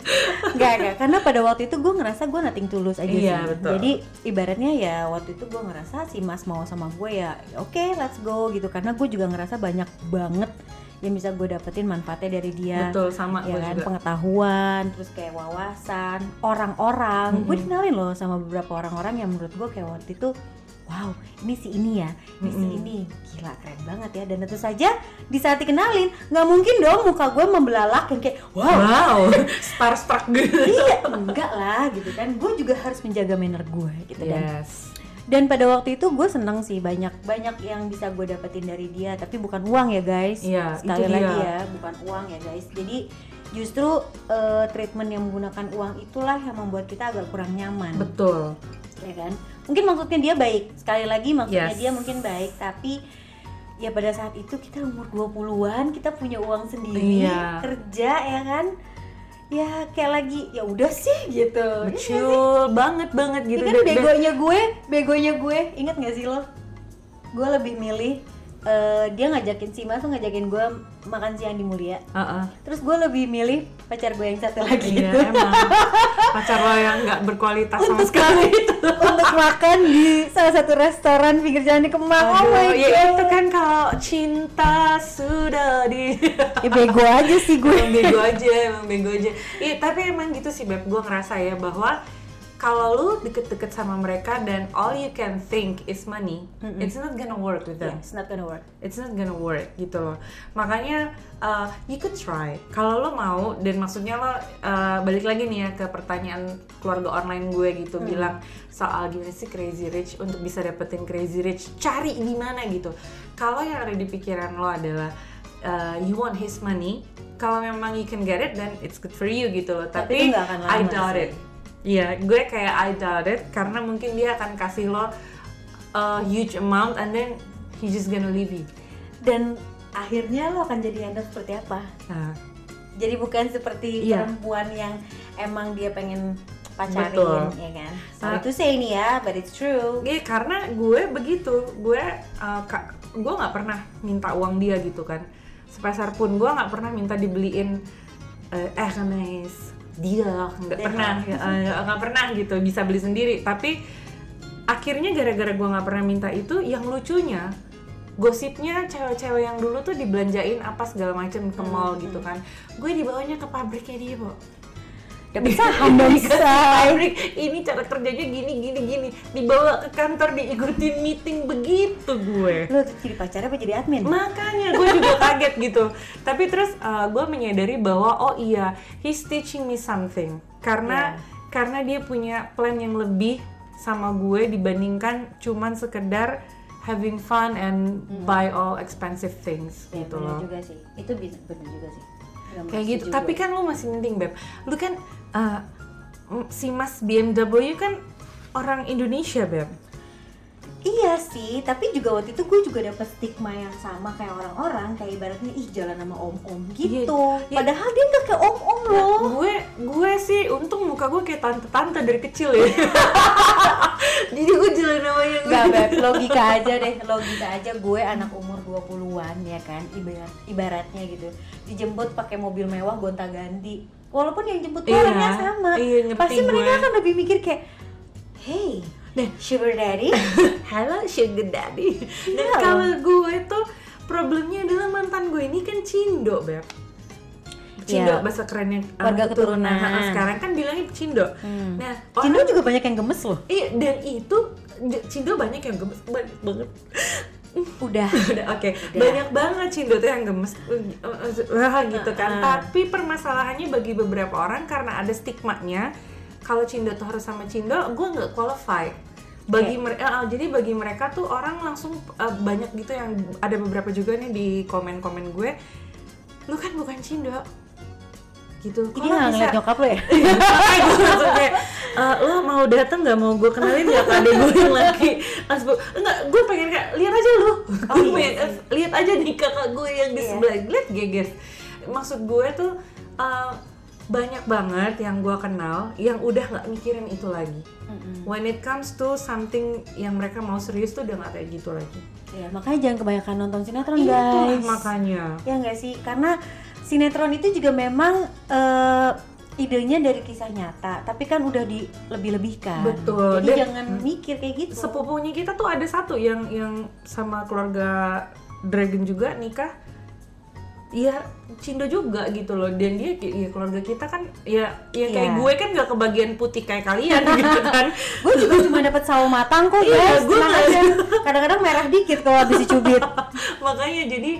C: Gak, gak, karena pada waktu itu gue ngerasa gue nothing tulus aja
B: Iya,
C: sih
B: betul.
C: Jadi ibaratnya ya waktu itu gue ngerasa si mas mau sama gue ya oke let's go gitu. Karena gue juga ngerasa banyak banget yang bisa gue dapetin manfaatnya dari dia.
B: Betul sama
C: ya
B: gue
C: kan
B: juga.
C: pengetahuan terus kayak wawasan orang-orang. Gue dikenalin loh sama beberapa orang-orang yang menurut gue kayak waktu itu wow ini si ini ya. Ini si
B: Mm-mm.
C: ini. Gila keren banget ya. Dan tentu saja di saat dikenalin nggak mungkin dong muka gue membelalak yang kayak wow.
B: Wow. Starstruck gitu.
C: Iya enggak lah gitu kan. Gue juga harus menjaga manner gue gitu kan.
B: Yes.
C: Dan pada waktu itu gue seneng sih banyak banyak yang bisa gue dapetin dari dia. Tapi bukan uang ya guys.
B: Iya,
C: sekali
B: itu
C: lagi
B: dia.
C: ya bukan uang ya guys. Jadi justru eh, treatment yang menggunakan uang itulah yang membuat kita agak kurang nyaman.
B: Betul
C: ya kan mungkin maksudnya dia baik sekali lagi maksudnya
B: Yes.
C: dia mungkin baik tapi ya pada saat itu kita umur 20-an kita punya uang sendiri
B: Iya.
C: kerja ya kan ya kayak lagi ya udah sih gitu Ya sih?
B: betul banget banget gitu
C: Ini kan begonya gue, begonya gue, inget gak sih lo? Gue lebih milih eh, dia ngajakin si Mas tuh ngajakin gue makan siang di Mulia.
B: Uh-uh.
C: Terus gue lebih milih pacar gue yang satu lagi
B: Iya
C: itu
B: emang pacar lo yang nggak berkualitas sama
C: Untuk
B: sekali itu
C: untuk makan di salah satu restoran pinggir jalan di Kemang. oh my
B: ya
C: god.
B: itu kan kalau cinta sudah di
C: Ya bego aja sih gue.
B: emang bego aja, emang bego aja. Iya, tapi emang gitu sih Beb, gue ngerasa ya bahwa kalau lu deket-deket sama mereka dan all you can think is money, it's not gonna work with
C: Yeah,
B: them.
C: it's not gonna work.
B: It's not gonna work gitu loh. Makanya uh, you could try. Kalau lo mau dan maksudnya lo uh, balik lagi nih ya ke pertanyaan keluarga online gue gitu bilang soal gimana sih crazy rich untuk bisa dapetin crazy rich cari di mana gitu. Kalau yang ada di pikiran lo adalah uh, you want his money, kalau memang you can get it then it's good for you gitu loh.
C: Tapi
B: Tapi, I doubt
C: sih.
B: it. Iya, gue kayak I doubt it karena mungkin dia akan kasih lo a huge amount and then he just gonna leave you.
C: Dan akhirnya lo akan jadi handle seperti apa?
B: Nah,
C: Jadi bukan seperti
B: Iya.
C: perempuan yang emang dia pengen pacarin,
B: Betul.
C: ya kan? Sorry
B: Nah.
C: to say ini ya, but it's true.
B: Iya karena gue begitu, gue uh, ka- gue nggak pernah minta uang dia gitu kan. Sepeser pun gue nggak pernah minta dibeliin uh, eh Hermes, dia nggak pernah, uh, nggak pernah gitu bisa beli sendiri. Tapi akhirnya gara-gara gue nggak pernah minta itu, yang lucunya gosipnya cewek-cewek yang dulu tuh dibelanjain apa segala macam ke mall gitu kan. Gue dibawanya ke pabriknya dia, Bo.
C: Dapat saham dong,
B: Dikasih
C: say.
B: pabrik. Ini cara kerjanya gini gini gini. Dibawa ke kantor diikutin meeting. Begitu gue.
C: Lo jadi pacar apa jadi admin?
B: makanya gue juga kaget gitu. Tapi terus uh, gue menyadari bahwa oh iya he's teaching me something. Karena karena dia punya plan yang lebih sama gue dibandingkan cuman sekedar having fun and buy all expensive things
C: Ya,
B: gitu loh.
C: juga sih. Itu bisa bener juga sih.
B: Kayak gitu.
C: juga.
B: tapi kan lu masih mending beb. Lu kan uh, si mas BMW kan orang Indonesia beb
C: Iya sih, tapi juga waktu itu gue juga dapet stigma yang sama kayak orang-orang kayak ibaratnya ih jalan sama om-om gitu.
B: Iya.
C: Padahal dia nggak kayak om-om loh.
B: gue gue sih untung muka gue kayak tante-tante dari kecil ya jadi gue jalan sama yang
C: Gak beb, logika aja deh, logika aja gue anak umur 20-an ya kan, ibarat ibaratnya gitu. Dijemput pakai mobil mewah gonta-ganti. Walaupun yang jemput
B: Iya,
C: orangnya sama,
B: iya,
C: pasti mereka akan lebih mikir kayak, hey,
B: Nah.
C: sugar daddy,
B: Hello sugar daddy. Dan
C: Iya.
B: kalau gue tuh problemnya adalah mantan gue ini kan cindo beb cindo
C: Iya.
B: bahasa kerennya uh,
C: Warga keturunan.
B: Nah, sekarang kan bilangnya cindo
C: Hmm.
B: nah
C: Cindo
B: orang-
C: juga banyak yang gemes loh.
B: iya dan itu cindo banyak yang gemes banyak banget
C: Udah.
B: Udah, oke banyak banget cindo tuh yang gemes wah gitu kan
C: Uh-uh.
B: tapi permasalahannya bagi beberapa orang karena ada stigmanya kalau cindo tuh harus sama cindo gue nggak qualify. Bagi mereka jadi bagi mereka tuh orang langsung uh, banyak gitu yang ada beberapa juga nih di komen-komen gue lu kan bukan cindo. Gitu.
C: Ini
B: lo
C: nggak ngeliat nyokap lo ya?
B: Makanya gue langsung kayak "Eh, lo mau datang nggak? Mau gue kenalin ya ke adek gue yang lagi asbuk enggak gue pengen kayak lihat aja lu.
C: Oh, iya sih.
B: lihat aja nih kakak gue yang di
C: Iya.
B: sebelah. Lihat geges maksud gue tuh eh, banyak banget yang gue kenal yang udah nggak mikirin itu lagi when it comes to something yang mereka mau serius tuh udah nggak kayak gitu lagi
C: Ya, makanya jangan kebanyakan nonton sinetron
B: Itulah
C: guys.
B: makanya
C: Ya nggak sih? Karena sinetron itu juga memang eh, idenya dari kisah nyata, tapi kan udah di lebih-lebihkan.
B: Betul.
C: Jadi
B: Dan-
C: jangan mikir kayak gitu.
B: sepupunya kita tuh ada satu yang yang sama keluarga Dragon juga nikah Iya, Cindo juga gitu loh. Dan dia ya keluarga kita kan ya ya kayak
C: Iya.
B: gue kan gak kebagian putih kayak kalian gitu kan.
C: gue juga cuma dapat sawo matang kok
B: Iya,
C: guys.
B: gue.
C: Kadang-kadang merah dikit kalau habis dicubit.
B: Makanya jadi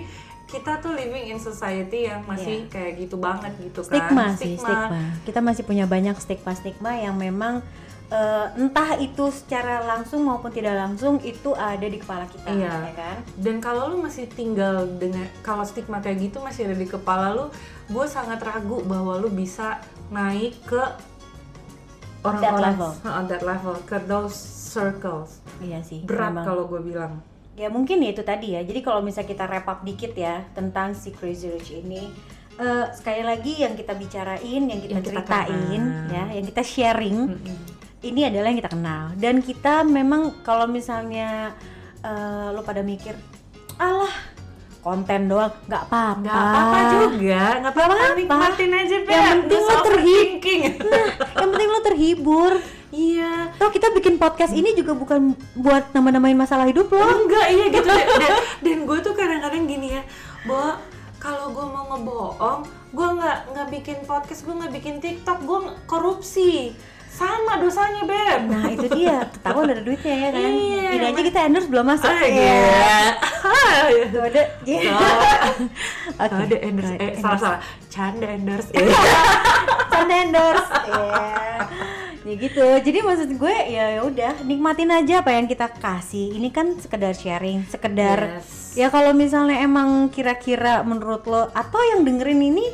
B: kita tuh living in society yang masih
C: Iya.
B: kayak gitu banget gitu kan.
C: Stigma sih, stigma. Kita masih punya banyak stigma-stigma yang memang eh, entah itu secara langsung maupun tidak langsung itu ada di kepala kita,
B: Iya.
C: ya kan?
B: Dan kalau lu masih tinggal dengan kalau stigma kayak gitu masih ada di kepala lu, gue sangat ragu bahwa lu bisa naik ke orang-orang
C: level.
B: on that level ke those circles.
C: Iya sih.
B: Berat kalau gue bilang.
C: Ya mungkin ya itu tadi ya. Jadi kalau misalnya kita wrap up dikit ya tentang si Crazy Rich ini, eh, sekali lagi yang kita bicarain, yang kita
B: Yang kita
C: ceritain,
B: kenal.
C: ya, yang kita sharing,
B: Mm-mm.
C: Ini adalah yang kita kenal. Dan kita memang kalau misalnya eh, lo pada mikir, alah konten doang, nggak apa-apa.
B: Nggak apa-apa juga, nggak apa-apa, nikmatin aja Beb.
C: Yang penting lo terhibur. Nah, yang penting lo terhibur.
B: Iya.
C: Toh kita bikin podcast ini juga bukan buat nama-namain masalah hidup lo.
B: Enggak, iya gitu. dan dan, gue tuh kadang-kadang gini ya, bahwa kalau gue mau ngebohong, gue nggak nggak bikin podcast, gue nggak bikin TikTok, gue korupsi. Sama dosanya beb.
C: Nah itu dia, ketahuan ada duitnya ya kan.
B: Iya,
C: Ini aja kita endorse belum masuk.
B: Ah, iya.
C: Tuh ada. Oke.
B: Ada endorse, eh,
C: Endorse.
B: salah salah, canda endorse.
C: Canda endorse. Iya. Ya gitu. Jadi maksud gue ya ya udah nikmatin aja apa yang kita kasih. Ini kan sekedar sharing, sekedar
B: Yes.
C: ya kalau misalnya emang kira-kira menurut lo atau yang dengerin ini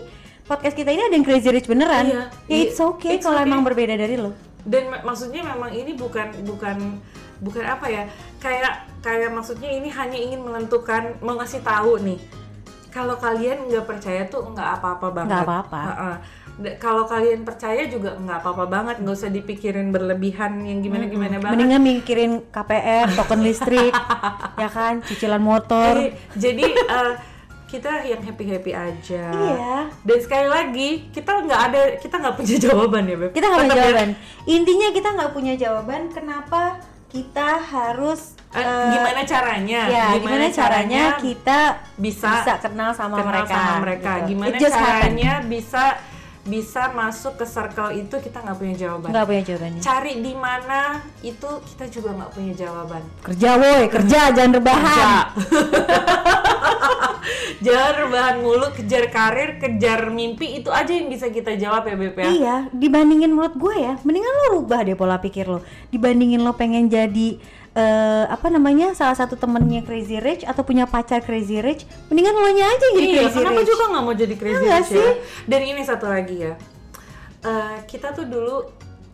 C: podcast kita ini ada yang crazy rich beneran.
B: Iya.
C: Ya it's okay kalau
B: okay.
C: emang berbeda dari lo.
B: dan ma- maksudnya memang ini bukan bukan bukan apa ya kayak kayak maksudnya ini hanya ingin menentukan mau ngasih tahu nih kalau kalian nggak percaya tuh nggak apa-apa banget
C: Nggak apa-apa.
B: Da- kalau kalian percaya juga nggak apa-apa banget nggak usah dipikirin berlebihan yang gimana gimana banget
C: Mendingan mikirin KPR, token listrik, ya kan, cicilan motor.
B: Eh, jadi eh, kita yang happy happy aja
C: Iya.
B: dan sekali lagi kita nggak ada kita nggak punya jawaban ya beb
C: Kita nggak punya
B: ya.
C: jawaban. Intinya kita nggak punya jawaban kenapa kita harus
B: eh, gimana caranya
C: ya gimana, caranya kita
B: bisa,
C: bisa kenal sama
B: kenal
C: mereka.
B: sama mereka
C: gitu.
B: gimana
C: just happen.
B: caranya bisa bisa masuk ke circle itu kita nggak punya jawaban
C: Nggak punya jawabannya.
B: cari di mana itu kita juga nggak punya jawaban
C: Kerja woi, kerja jangan rebahan.
B: jangan rebahan mulu kejar karir kejar mimpi itu aja yang bisa kita jawab ya Beb ya.
C: Iya, dibandingin menurut gue ya, mendingan lo rubah deh pola pikir lo. Dibandingin lo pengen jadi eh, apa namanya salah satu temennya Crazy Rich atau punya pacar Crazy Rich, mendingan lo nya aja jadi
B: iya
C: Crazy
B: kenapa
C: Rich.
B: juga nggak mau jadi crazy
C: Iya
B: rich
C: sih?
B: ya dan ini satu lagi ya. Eh, kita tuh dulu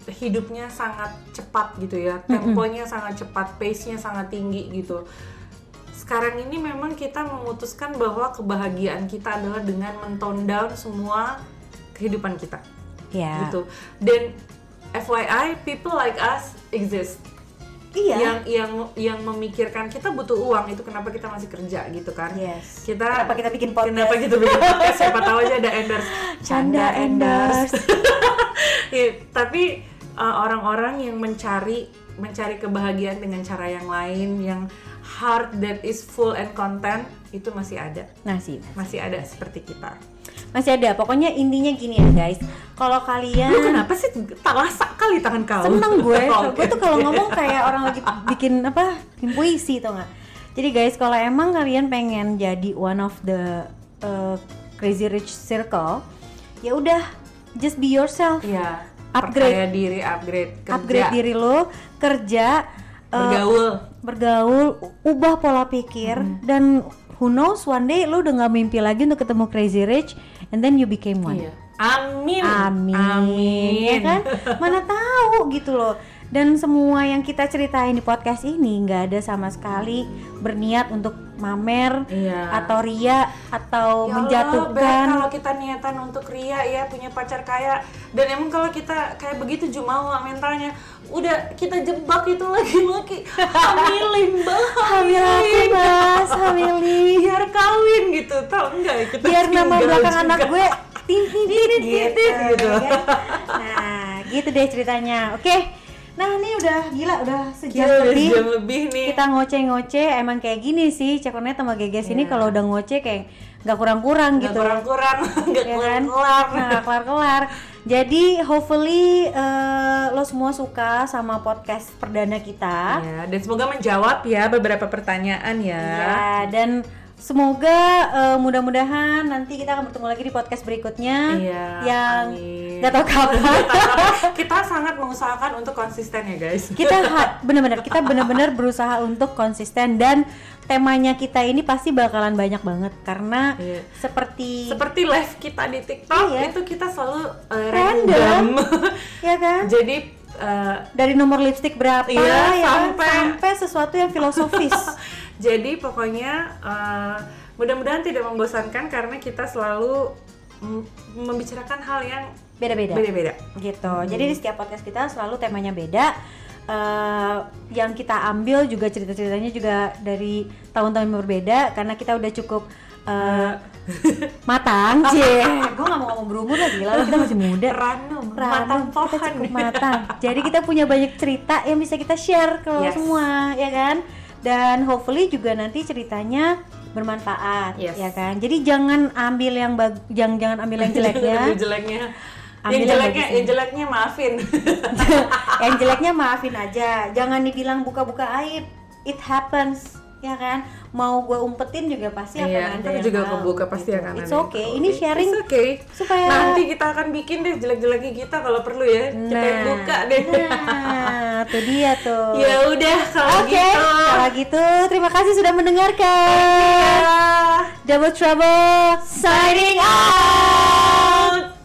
B: hidupnya sangat cepat gitu ya. Temponya sangat cepat pace nya sangat tinggi gitu sekarang ini memang kita memutuskan bahwa kebahagiaan kita adalah dengan mentone down semua kehidupan kita
C: Iya.
B: gitu dan FYI people like us exist
C: Iya.
B: yang yang yang memikirkan kita butuh uang itu kenapa kita masih kerja gitu kan
C: Yes.
B: kita
C: Kenapa kita bikin podcast?
B: kenapa kita bikin podcast siapa tahu aja ada endorse
C: Canda endorse.
B: Ya, tapi uh, orang-orang yang mencari mencari kebahagiaan dengan cara yang lain yang heart that is full and content itu masih ada.
C: Nah sih,
B: masih ada seperti kita.
C: Masih ada. Pokoknya intinya gini ya guys. Kalau kalian
B: lu kenapa sih talasa kali tangan kau
C: seneng gue.
B: Oh,
C: gue tuh kalau ngomong kayak orang lagi bikin apa bikin puisi tau nggak? Jadi guys kalau emang kalian pengen jadi one of the uh, crazy rich circle ya udah just be yourself.
B: Iya.
C: Upgrade.
B: Percaya diri, upgrade, kerja,
C: upgrade diri lo kerja uh,
B: bergaul.
C: ubah pola pikir
B: Hmm.
C: dan who knows one day lo udah nggak mimpi lagi untuk ketemu crazy rich and then you became one
B: Iya. Amin.
C: Amin.
B: Amin.
C: Ya kan? Mana tahu gitu loh. Dan semua yang kita ceritain di podcast ini nggak ada sama sekali berniat untuk mamer
B: Iya.
C: atau ria atau
B: Ya
C: menjatuhkan.
B: Kalau kita niatan untuk ria ya punya pacar kaya dan emang kalau kita kayak begitu jumawa mentalnya udah kita jebak itu laki-laki hamilin bah
C: Hamil aku mas, hamilin.
B: biar kawin gitu tau enggak kita
C: Biar nama belakang
B: juga.
C: anak gue tin tin tin tin,
B: Gitu, gitu.
C: ya? Nah, gitu deh ceritanya. Oke. Nah, ini udah gila udah sejam
B: Gila,
C: lebih.
B: sejam lebih nih
C: kita ngoceh-ngoceh emang kayak gini sih Cekonet sama Geges ini
B: Iya.
C: kalau udah ngoceh kayak nggak kurang-kurang
B: nggak
C: gitu
B: kurang-kurang nggak
C: ya kan?
B: kelar
C: Nah, nggak kelar-kelar. Jadi hopefully eh, lo semua suka sama podcast perdana kita.
B: ya dan semoga menjawab ya beberapa pertanyaan ya
C: Ya, dan semoga eh, mudah-mudahan nanti kita akan bertemu lagi di podcast berikutnya
B: Iya,
C: yang nggak tahu kapan.
B: kita sangat mengusahakan untuk konsisten ya guys
C: kita bener-bener kita bener-bener berusaha untuk konsisten dan temanya kita ini pasti bakalan banyak banget karena
B: Iya.
C: seperti
B: seperti live kita di TikTok
C: Iya.
B: itu kita selalu uh,
C: Random.
B: random.
C: ya kan
B: Jadi uh,
C: dari nomor lipstick berapa
B: Iya,
C: ya?
B: sampai-
C: sampai sesuatu yang filosofis.
B: Jadi pokoknya uh, mudah-mudahan tidak membosankan karena kita selalu membicarakan hal yang
C: beda-beda.
B: beda-beda.
C: gitu. Jadi di setiap podcast kita selalu temanya beda. Eh, yang kita ambil juga cerita-ceritanya juga dari tahun-tahun yang berbeda karena kita udah cukup eh, matang sih gue nggak mau ngomong berumur lagi lalu kita masih muda
B: Ranum,
C: Ranum,
B: matang
C: kita
B: pohon.
C: cukup matang. Jadi kita punya banyak cerita yang bisa kita share ke lo
B: Yes.
C: semua, ya kan? Dan hopefully juga nanti ceritanya bermanfaat,
B: Yes.
C: ya kan? Jadi jangan ambil yang bag, jangan jangan ambil yang jeleknya.
B: Yang jeleknya.
C: Ambil
B: yang jeleknya, yang jeleknya maafin.
C: yang jeleknya maafin aja. Jangan dibilang buka-buka aib. It happens, ya kan? Mau gue umpetin juga pasti akan
B: Iya,
C: ada
B: ntar
C: yang
B: juga
C: tahu,
B: kebuka pasti
C: gitu.
B: akan
C: It's
B: ada
C: okay.
B: tahu.
C: Ini sharing
B: It's okay.
C: supaya
B: Nanti kita akan bikin deh jelek-jeleknya kita kalau perlu ya. Kita yang buka deh.
C: Nah, tuh dia tuh.
B: ya udah kalau
C: Oke,
B: gitu.
C: kalau gitu terima kasih sudah mendengarkan. Double Trouble signing out.